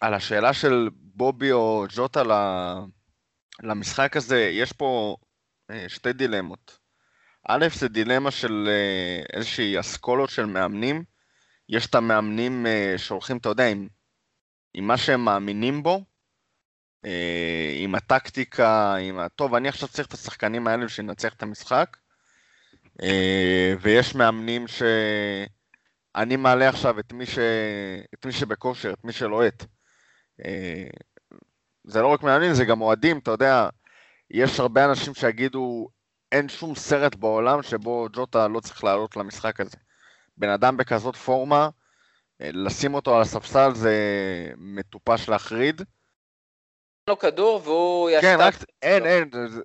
על השאלה של בובי או ג'וטה למשחק הזה, יש פה שתי דילמות. א', זה דילמה של אה, איזושהי אסכולות של מאמנים. יש את המאמנים אה, שהולכים, אתה יודע, עם, עם מה שהם מאמינים בו, אה, עם הטקטיקה, עם ה... טוב, אני עכשיו צריך את השחקנים האלה בשביל לנצח את המשחק, אה, ויש מאמנים ש... אני מעלה עכשיו את מי, ש... את מי שבכושר, את מי שלוהט. אה, זה לא רק מאמנים, זה גם אוהדים, אתה יודע, יש הרבה אנשים שיגידו, אין שום סרט בעולם שבו ג'וטה לא צריך לעלות למשחק הזה. בן אדם בכזאת פורמה, אה, לשים אותו על הספסל זה מטופש להחריד. לו כדור והוא כן, ישתק. רק, אין, אין, זה,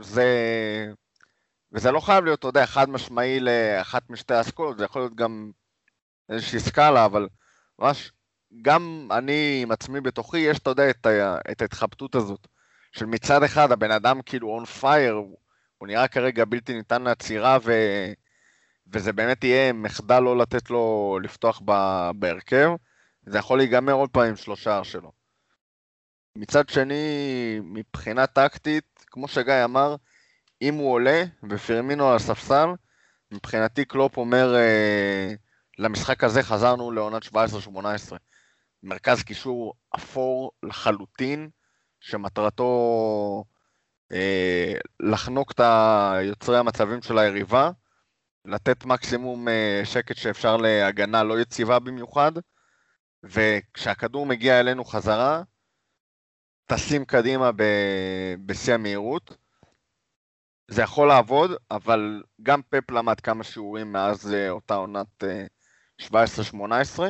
זה, וזה לא חייב להיות, אתה יודע, חד משמעי לאחת משתי האסכולות, זה יכול להיות גם איזושהי סקאלה, אבל ממש, גם אני עם עצמי בתוכי, יש, אתה יודע, את ההתחבטות הזאת, של מצד אחד הבן אדם כאילו און פייר, הוא, נראה כרגע בלתי ניתן לעצירה, ו, וזה באמת יהיה מחדל לא לתת לו לפתוח ב, בהרכב, זה יכול להיגמר עוד פעם עם שלושה שלו. מצד שני, מבחינה טקטית, כמו שגיא אמר, אם הוא עולה ופרמינו על הספסל, מבחינתי קלופ אומר, אה, למשחק הזה חזרנו לעונת 17-18. מרכז קישור אפור לחלוטין, שמטרתו אה, לחנוק את יוצרי המצבים של היריבה, לתת מקסימום אה, שקט שאפשר להגנה לא יציבה במיוחד, וכשהכדור מגיע אלינו חזרה, טסים קדימה ב- בשיא המהירות. זה יכול לעבוד, אבל גם פפ למד כמה שיעורים מאז אה, אותה עונת אה, 17-18.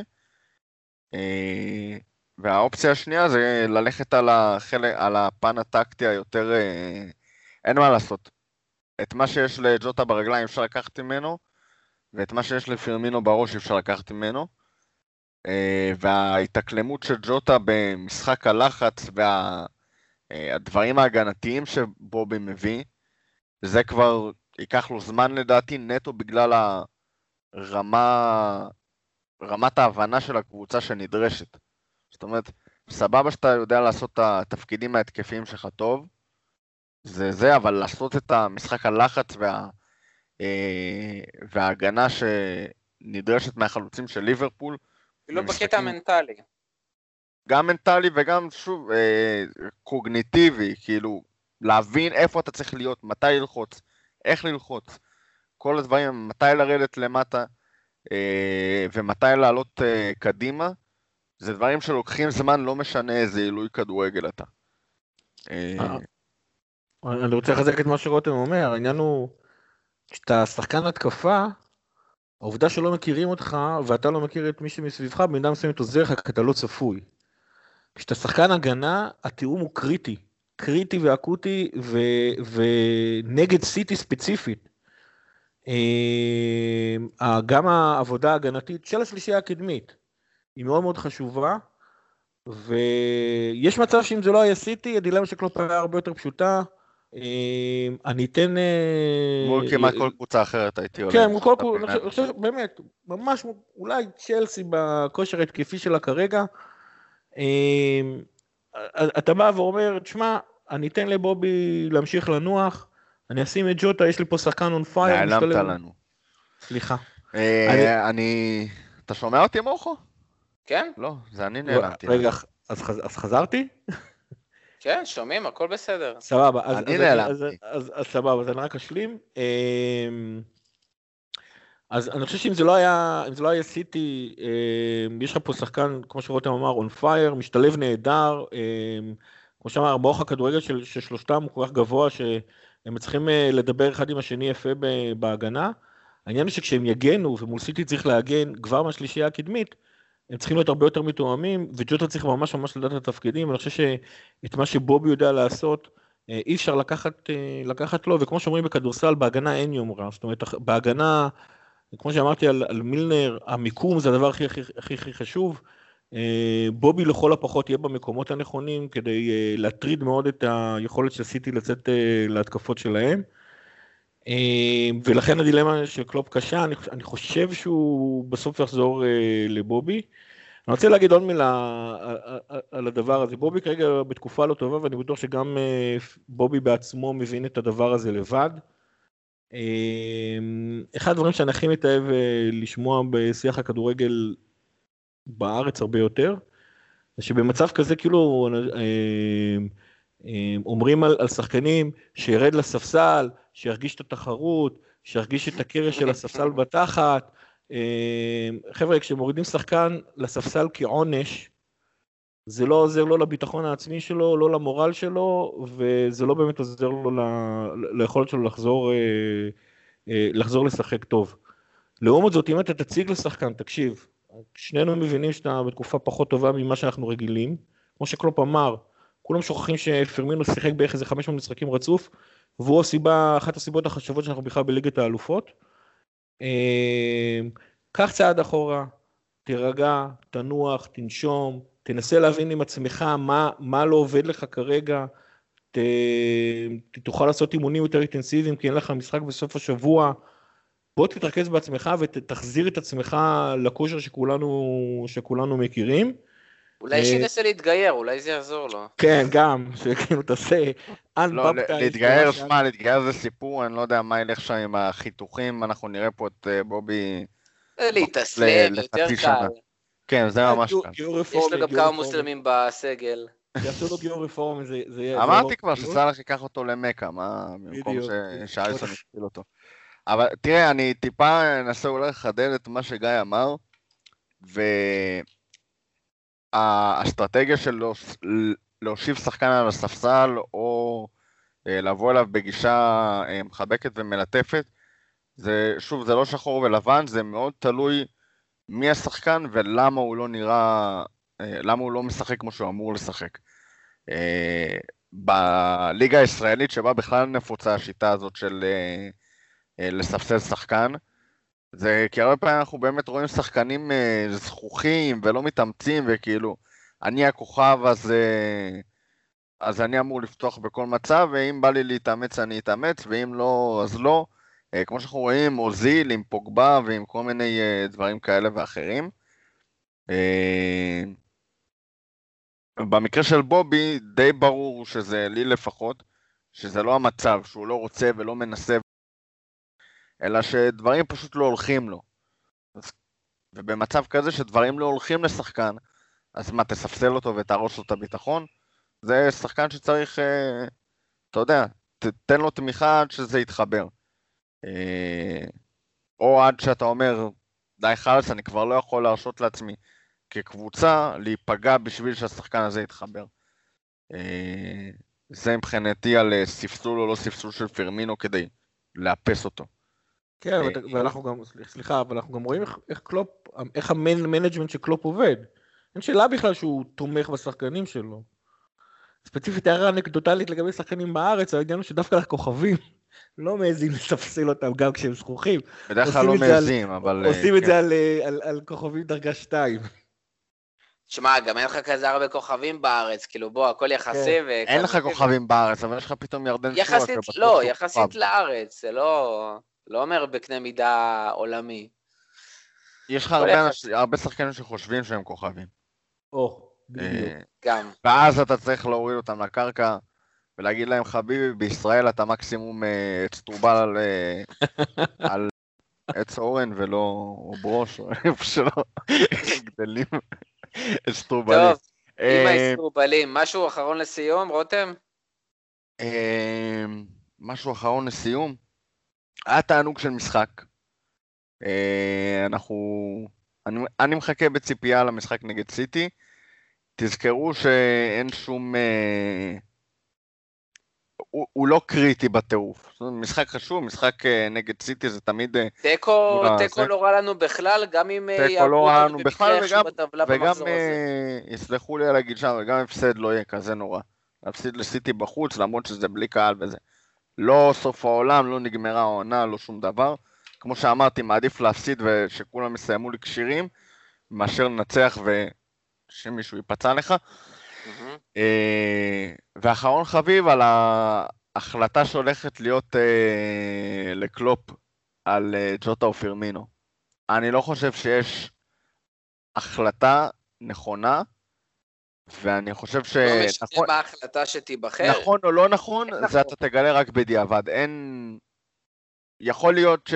אה, והאופציה השנייה זה ללכת על, החלק, על הפן הטקטי היותר... אה, אין מה לעשות. את מה שיש לג'וטה ברגליים אפשר לקחת ממנו, ואת מה שיש לפרמינו בראש אפשר לקחת ממנו. אה, וההתאקלמות של ג'וטה במשחק הלחץ והדברים ההגנתיים שבובי מביא, זה כבר ייקח לו זמן לדעתי, נטו בגלל הרמה, רמת ההבנה של הקבוצה שנדרשת. זאת אומרת, סבבה שאתה יודע לעשות את התפקידים ההתקפיים שלך טוב, זה זה, אבל לעשות את המשחק הלחץ וה, אה, וההגנה שנדרשת מהחלוצים של ליברפול, לא במשחקים- בקטע המנטלי. גם מנטלי וגם, שוב, אה, קוגניטיבי, כאילו, להבין איפה אתה צריך להיות, מתי ללחוץ, איך ללחוץ, כל הדברים, מתי לרדת למטה אה, ומתי לעלות אה, קדימה, זה דברים שלוקחים זמן, לא משנה איזה עילוי כדורגל אתה. אה, אה, אני רוצה לחזק את מה שרותם אומר, העניין הוא, כשאתה שחקן התקפה, העובדה שלא מכירים אותך ואתה לא מכיר את מי שמסביבך, במידה מסוימת עוזר לך כי אתה לא צפוי. כשאתה שחקן הגנה, התיאום הוא קריטי. קריטי ואקוטי ו... ונגד סיטי ספציפית. אה, גם העבודה ההגנתית של השלישייה הקדמית היא מאוד מאוד חשובה, ויש מצב שאם זה לא היה סיטי, הדילמה של קלופ היה הרבה יותר פשוטה. אה, אני אתן... אה, מול כמעט כל קבוצה אחרת הייתי עולה. כן, מול כל קבוצה, אני חושב, באמת, ממש, אולי צ'לסי בכושר ההתקפי שלה כרגע. אה, אתה בא ואומר, תשמע, אני אתן לבובי להמשיך לנוח, אני אשים את ג'וטה, יש לי פה שחקן און פייר. נעלמת לנו. סליחה. אה, אני... אתה שומע אותי מורכו? כן? לא, זה אני נעלמתי. רגע, אז חז- אז חזרתי? כן, שומעים, הכל בסדר. סבבה, אז, אני אז, נעלמתי. אז, אז, אז סבבה, אז אני רק אשלים. אמ, אז אני חושב שאם זה לא היה, אם זה לא היה סיטי, אמ, יש לך פה שחקן, כמו שרותם אמר, און פייר, משתלב נהדר, אמ, כמו שאמר, באורך הכדורגל של, של שלושתם הוא כל כך גבוה, שהם צריכים אה, לדבר אחד עם השני יפה ב- בהגנה. העניין הוא שכשהם יגנו, ומול סיטי צריך להגן כבר מהשלישייה הקדמית, הם צריכים להיות הרבה יותר מתואמים, וג'וטה צריך ממש ממש לדעת את התפקידים, אני חושב שאת מה שבובי יודע לעשות, אה, אי אפשר לקחת, אה, לקחת לו, וכמו שאומרים בכדורסל, בהגנה אין יומרה, זאת אומרת, בהגנה, כמו שאמרתי על, על מילנר, המיקום זה הדבר הכי הכי, הכי, הכי חשוב. אה, בובי לכל הפחות יהיה במקומות הנכונים כדי להטריד מאוד את היכולת של סיטי לצאת להתקפות שלהם. אה, ולכן הדילמה של קלופ קשה, אני, אני חושב שהוא בסוף יחזור אה, לבובי. אני רוצה להגיד עוד מילה על- על- על הדבר הזה. בובי כרגע בתקופה לא טובה, ואני בטוח שגם אה, בובי בעצמו מבין את הדבר הזה לבד. אה, אחד הדברים שאני הכי מתאהב אה, לשמוע בשיח הכדורגל בארץ הרבה יותר, זה שבמצב כזה כאילו אה, אה, אומרים על, על שחקנים שירד לספסל, שירגיש את התחרות, שירגיש את הקרש של הספסל בתחת. אה, חבר'ה, כשמורידים שחקן לספסל כעונש, זה לא עוזר לו לביטחון העצמי שלו, לא למורל שלו, וזה לא באמת עוזר לו ל- ליכולת שלו לחזור, אה, אה, לחזור לשחק טוב. לעומת זאת, אם אתה תציג לשחקן, תקשיב, שנינו מבינים שאתה בתקופה פחות טובה ממה שאנחנו רגילים. כמו שקלופ אמר, כולם שוכחים שפרמינו שיחק בערך איזה 500 משחקים רצוף, והוא הסיבה, אחת הסיבות החשובות שאנחנו בכלל בליגת האלופות. אה, קח צעד אחורה, תירגע, תנוח, תנשום, תנסה להבין עם עצמך מה, מה לא עובד לך כרגע, ת, תוכל לעשות אימונים יותר אינטנסיביים כי אין לך משחק בסוף השבוע. בוא תתרכז בעצמך ותחזיר את עצמך לכושר שכולנו, שכולנו מכירים. אולי אה, שינסה להתגייר, אולי זה יעזור לו. כן, גם, שכאילו תעשה לא, להתגייר, שמע, להתגייר זה סיפור, אני לא יודע מה ילך שם עם החיתוכים, אנחנו נראה פה את אה, בובי... אה, להתאסלם, יותר קל. כן, זה ממש קל. יש לו גם כמה. מוסלמים בסגל. יעשו לו גיור רפורמי, זה זה יהיה... אמרתי כבר שסאלח ייקח אותו למכה, מה, במקום שאייסון ישפיל אותו. אבל תראה, אני טיפה אנסה אולי לחדד את מה שגיא אמר, והאסטרטגיה של להושיב שחקן על הספסל, או אה, לבוא אליו בגישה אה, מחבקת ומלטפת, זה, שוב, זה לא שחור ולבן, זה מאוד תלוי מי השחקן ולמה הוא לא נראה, אה, למה הוא לא משחק כמו שהוא אמור לשחק. בליגה הישראלית שבה בכלל נפוצה השיטה הזאת של לספסל שחקן, זה כי הרבה פעמים אנחנו באמת רואים שחקנים אה, זכוכים ולא מתאמצים וכאילו אני הכוכב אז, אה, אז אני אמור לפתוח בכל מצב ואם בא לי להתאמץ אני אתאמץ ואם לא אז לא. אה, כמו שאנחנו רואים אוזיל עם פוגבה ועם כל מיני דברים כאלה ואחרים. במקרה של בובי די ברור שזה לי לפחות, שזה לא המצב, שהוא לא רוצה ולא מנסה, אלא שדברים פשוט לא הולכים לו. ובמצב כזה שדברים לא הולכים לשחקן, אז מה, תספסל אותו ותהרוס לו את הביטחון? זה שחקן שצריך, אה, אתה יודע, ת, תן לו תמיכה עד שזה יתחבר. אה, או עד שאתה אומר, די חלאס, אני כבר לא יכול להרשות לעצמי כקבוצה להיפגע בשביל שהשחקן הזה יתחבר. אה, זה מבחינתי על ספסול או לא ספסול של פירמינו כדי לאפס אותו. כן, ואתה- ואנחנו גם, סליחה, אבל אנחנו גם רואים איך- קלופ, איך ה management של קלופ עובד. אין שאלה בכלל שהוא תומך בשחקנים שלו. ספציפית הערה אנקדוטלית לגבי שחקנים בארץ, העניין הוא שדווקא לכוכבים לא מעזים לספסל אותם גם כשהם זכוכים. בדרך כלל לא מעזים, אבל... אה, עושים את כן. זה על, אה, כוכבים דרגה 2. שמע, גם אין לך כזה הרבה כוכבים בארץ, כאילו בוא, הכל יחסי ו... אין לך כוכבים בארץ, אבל יש לך פתאום ירדן שועה. יחסית, לא, שהוא יחסית. לארץ, זה לא... לא אומר בקנה מידה עולמי. יש לך הרבה. אנשים- הרבה שחקנים שחושבים שהם כוכבים. או, בדיוק. אה, גם. ואז אתה צריך להוריד אותם לקרקע ולהגיד להם, חביבי, בישראל אתה מקסימום אה, עץ טרובל על, אה, על עץ אורן ולא או ברוש, או איפה שלא גדלים. אסטרובלים. טוב, עם אה, האסטרובלים, משהו אחרון לסיום, רותם? אה, משהו אחרון לסיום. היה תענוג של משחק. אה, אנחנו... אני, אני מחכה בציפייה למשחק נגד סיטי. תזכרו שאין שום... אה, הוא, הוא לא קריטי בטירוף. משחק חשוב, משחק אה, נגד סיטי זה תמיד... אה, תיקו תיקו. לא רע לנו בכלל, גם אם תיקו לא רע לנו במקרה בכלל, איכשהו וגם, בטבלה וגם במחזור הזה. אה, יסלחו לי על הגישה, וגם הפסד לא יהיה כזה נורא. להפסיד לסיטי בחוץ, למרות שזה בלי קהל וזה. לא סוף העולם, לא נגמרה העונה, לא שום דבר. כמו שאמרתי, מעדיף להפסיד ושכולם יסיימו לי כשירים, מאשר לנצח ושמישהו ייפצע לך. אה, ואחרון חביב על ההחלטה שהולכת להיות אה, לקלופ על אה, ג'וטה ופירמינו. אני לא חושב שיש החלטה נכונה, ואני חושב ש... לא משנה נכון- מה ההחלטה שתיבחר. נכון או לא נכון, זה. אתה תגלה רק בדיעבד. אין... יכול להיות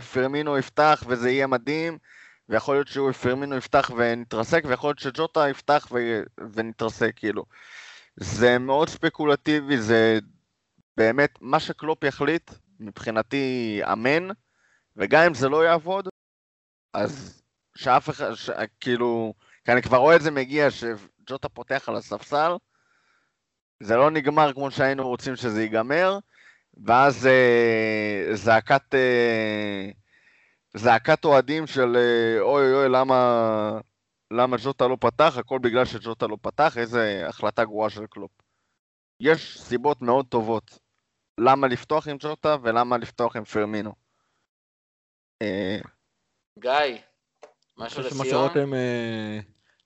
שפרמינו יפתח וזה יהיה מדהים, ויכול להיות שפרמינו יפתח ונתרסק, ויכול להיות שג'וטה יפתח ו... ונתרסק, כאילו. זה מאוד ספקולטיבי, זה באמת מה שקלופ יחליט, מבחינתי אמן, וגם אם זה לא יעבוד, אז שאף אחד, ש... כאילו, כי אני כבר רואה את זה מגיע, שג'וטה פותח על הספסל, זה לא נגמר כמו שהיינו רוצים שזה ייגמר, ואז אה, זעקת, אה, זעקת אוהדים של אה, אוי אוי למה, למה ג'וטה לא פתח, הכל בגלל שג'וטה לא פתח, איזה החלטה גרועה של קלופ. יש סיבות מאוד טובות למה לפתוח עם ג'וטה ולמה לפתוח עם פרמינו. אה, גיא, אני משהו חושב שמה לסיום? שרותם...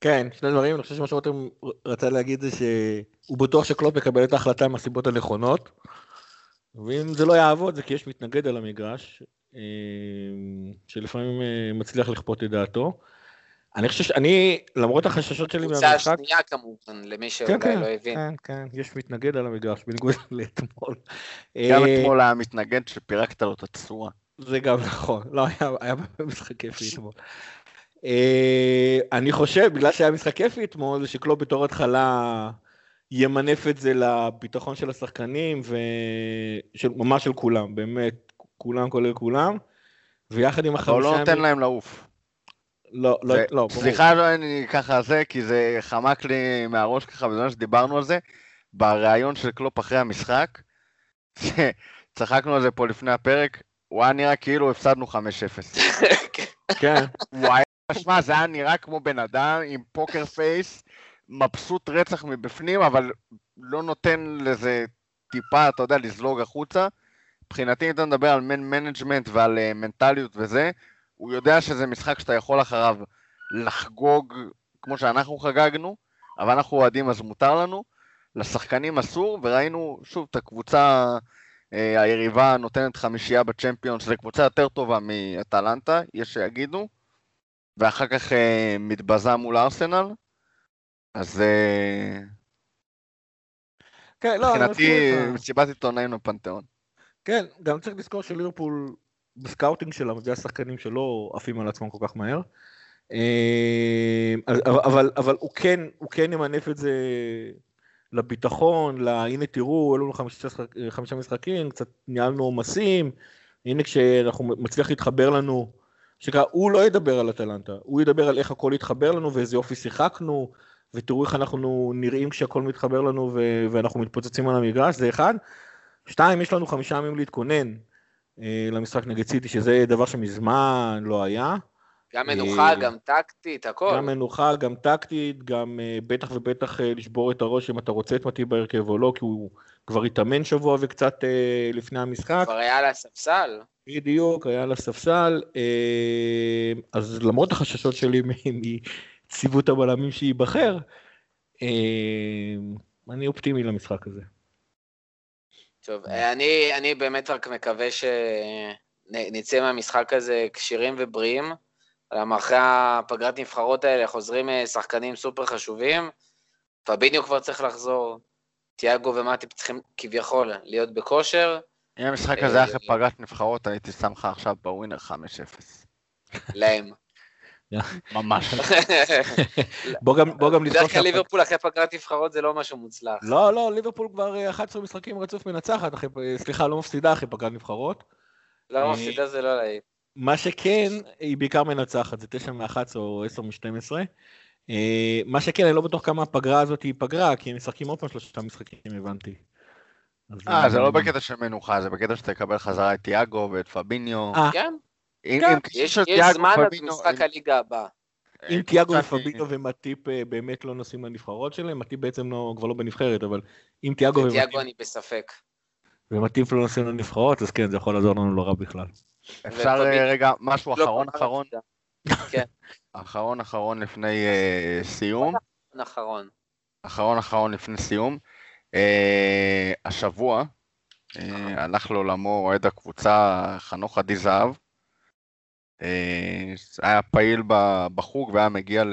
כן, שני דברים, אני חושב שמה שרותם רצה להגיד זה שהוא בטוח שקלופ יקבל את ההחלטה מהסיבות הנכונות, ואם זה לא יעבוד זה כי יש מתנגד על המגרש, אה, שלפעמים אה, מצליח לכפות את דעתו. אני חושב שאני, למרות החששות שלי קבוצה מהמשחק, השנייה כמובן, למי כן, שאולי כן, לא הבין. כן, כן, יש מתנגד על המגרש, בניגוד לאתמול. גם אה, אתמול היה מתנגד שפירקת לו את הצורה. זה גם נכון, לא, היה, היה משחק כיפי אתמול. אה, אני חושב, בגלל שהיה משחק כיפי אתמול, זה שקלופ בתור התחלה ימנף את זה לביטחון של השחקנים, ושל, ממש של כולם, באמת, כולם כולל כולם, ויחד עם אבל החמישה... לא נותן להם לעוף. לא, לא, זה- לא, ברור. סליחה, לא, אני ככה זה, כי זה חמק לי מהראש ככה בזמן שדיברנו על זה, בריאיון של קלופ אחרי המשחק, צחקנו על זה פה לפני הפרק, הוא היה נראה כאילו הפסדנו 5-0. כן, הוא היה, שמע, זה היה נראה כמו בן אדם עם poker face, מבסוט רצח מבפנים, אבל לא נותן לזה טיפה, אתה יודע, לזלוג החוצה. מבחינתי, אם אתה מדבר על man management ועל אה, מנטליות וזה, הוא יודע שזה משחק שאתה יכול אחריו לחגוג כמו שאנחנו חגגנו, אבל אנחנו אוהדים אז מותר לנו. לשחקנים אסור, וראינו שוב את הקבוצה אה, היריבה נותנת חמישייה ב Champions, שזו קבוצה יותר טובה מאטלנטה, יש שיגידו, ואחר כך אה, מתבזה מול ארסנל, אז אה, כן, לא, מבחינתי. מסיבת עיתונאים לפנתיאון. כן, גם צריך לזכור שליברפול ב scouting שלה מביאה שחקנים שלא עפים על עצמם כל כך מהר. אה, אבל, אבל, אבל הוא כן, הוא כן ימנף את זה לביטחון, ל... הנה תראו, היו לנו חמישה משחקים, קצת ניהלנו עומסים, הנה כשאנחנו מצליח להתחבר לנו, שקרה, הוא לא ידבר על אטלנטה, הוא ידבר על איך הכל התחבר לנו ואיזה יופי שיחקנו, ותראו איך אנחנו נראים כשהכל מתחבר לנו ו... ואנחנו מתפוצצים על המגרש, זה אחד. שתיים, יש לנו חמישה ימים להתכונן אה, למשחק נגד סיטי, שזה דבר שמזמן לא היה. גם מנוחה, אה, גם טקטית, הכל. גם מנוחה, גם טקטית, גם אה, בטח ובטח אה, לשבור את הראש אם אתה רוצה את מתי בהרכב או לא, כי הוא כבר התאמן שבוע וקצת לפני המשחק. כבר היה על הספסל. בדיוק, היה על הספסל. אז למרות החששות שלי מ- מציוות הבלמים שייבחר, אני אופטימי למשחק הזה. טוב, אני, אני באמת רק מקווה שנצא מהמשחק הזה כשירים ובריאים. למה אחרי הפגרת נבחרות האלה חוזרים אה, שחקנים סופר חשובים. פביניו כבר צריך לחזור, תיאגו ומטיפ צריכים כביכול להיות בכושר. אם המשחק אה, הזה היה אחרי פגרת נבחרות, הייתי שם לך עכשיו בווינר 5-0. להם. ממש. בוא גם, לזכור בדרך כלל ליברפול אחרי פגרת נבחרות זה לא משהו מוצלח. לא, לא, ליברפול כבר אה, 11 משחקים רצוף מנצחת, אחרי, סליחה, לא מפסידה אחרי פגרת נבחרות. לא אה, מפסידה זה לא להעיד. מה שכן, היא בעיקר מנצחת, זה 9 מ-11 או 10 מ-12. מה שכן, אני לא בטוח כמה הפגרה הזאת היא פגרה, כי הם משחקים עוד פעם שלושה משחקים, הבנתי. אה, זה לא בקטע של מנוחה, זה בקטע שאתה תקבל חזרה את תיאגו ואת פביניו. אה, כן, אם- כן, אם יש תיאגו זמן עד משחק הליגה הבאה. אם אה, תיאגו קבוצה ופביניו ומטיפ אה, באמת לא נוסעים לנבחרות שלהם, מטיפ בעצם לא, כבר לא בנבחרת, אבל אם תיאגו ומטיפ, ותיאגו אני בספק. ומטיפ לא נוסעים לנבחרות, אז כן, זה יכול לעזור לנו לא רע בכלל. אפשר אה, רגע, משהו לא אחרון אחרון. כן, אחרון אחרון לפני אה, סיום, אחרון. אחרון אחרון לפני סיום. אה, השבוע הלך לעולמו אוהד הקבוצה חנוך עדי זהב. היה פעיל בחוג והיה מגיע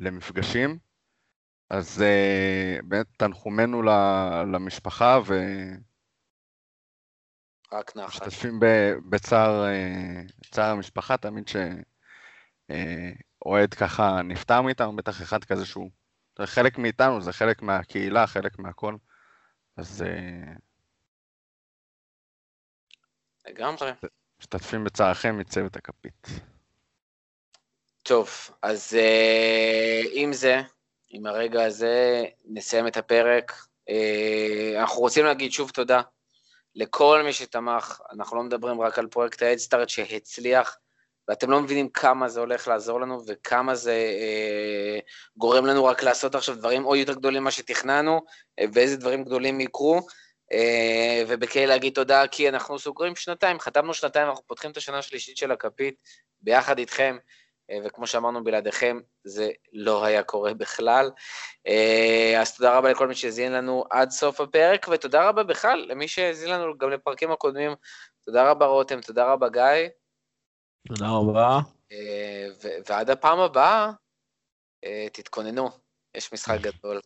למפגשים. אז באמת תנחומינו למשפחה רק נחת. ומשתתפים ב- בצער אה, צער המשפחה, תמיד שאוהד ככה נפטר מאיתנו, בטח אחד כזה שהוא זה חלק מאיתנו, זה חלק מהקהילה, חלק מהכל. אז אה, לגמרי. משתתפים בצערכם מצוות הכפית. טוב, אז אה, עם זה, עם הרגע הזה, נסיים את הפרק. אה, אנחנו רוצים להגיד שוב תודה לכל מי שתמך. אנחנו לא מדברים רק על פרויקט ההדסטארט שהצליח, ואתם לא מבינים כמה זה הולך לעזור לנו וכמה זה אה, גורם לנו רק לעשות עכשיו דברים עוד יותר גדולים ממה שתכננו, אה, ואיזה דברים גדולים יקרו. אה, ובכדי להגיד תודה, כי אנחנו סוגרים שנתיים, חתמנו שנתיים, אנחנו פותחים את השנה השלישית של הכפית ביחד איתכם. אה, וכמו שאמרנו, בלעדיכם זה לא היה קורה בכלל. אה, אז תודה רבה לכל מי שהאזין לנו עד סוף הפרק, ותודה רבה בכלל למי שהאזין לנו גם לפרקים הקודמים. תודה רבה רותם, תודה רבה גיא, תודה רבה. אה, ו- ועד הפעם הבאה, אה, תתכוננו, יש משחק גדול.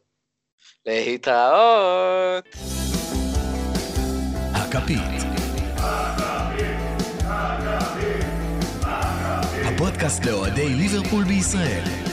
להתראות. הכפית. הפודקאסט לאוהדי ליברפול בישראל.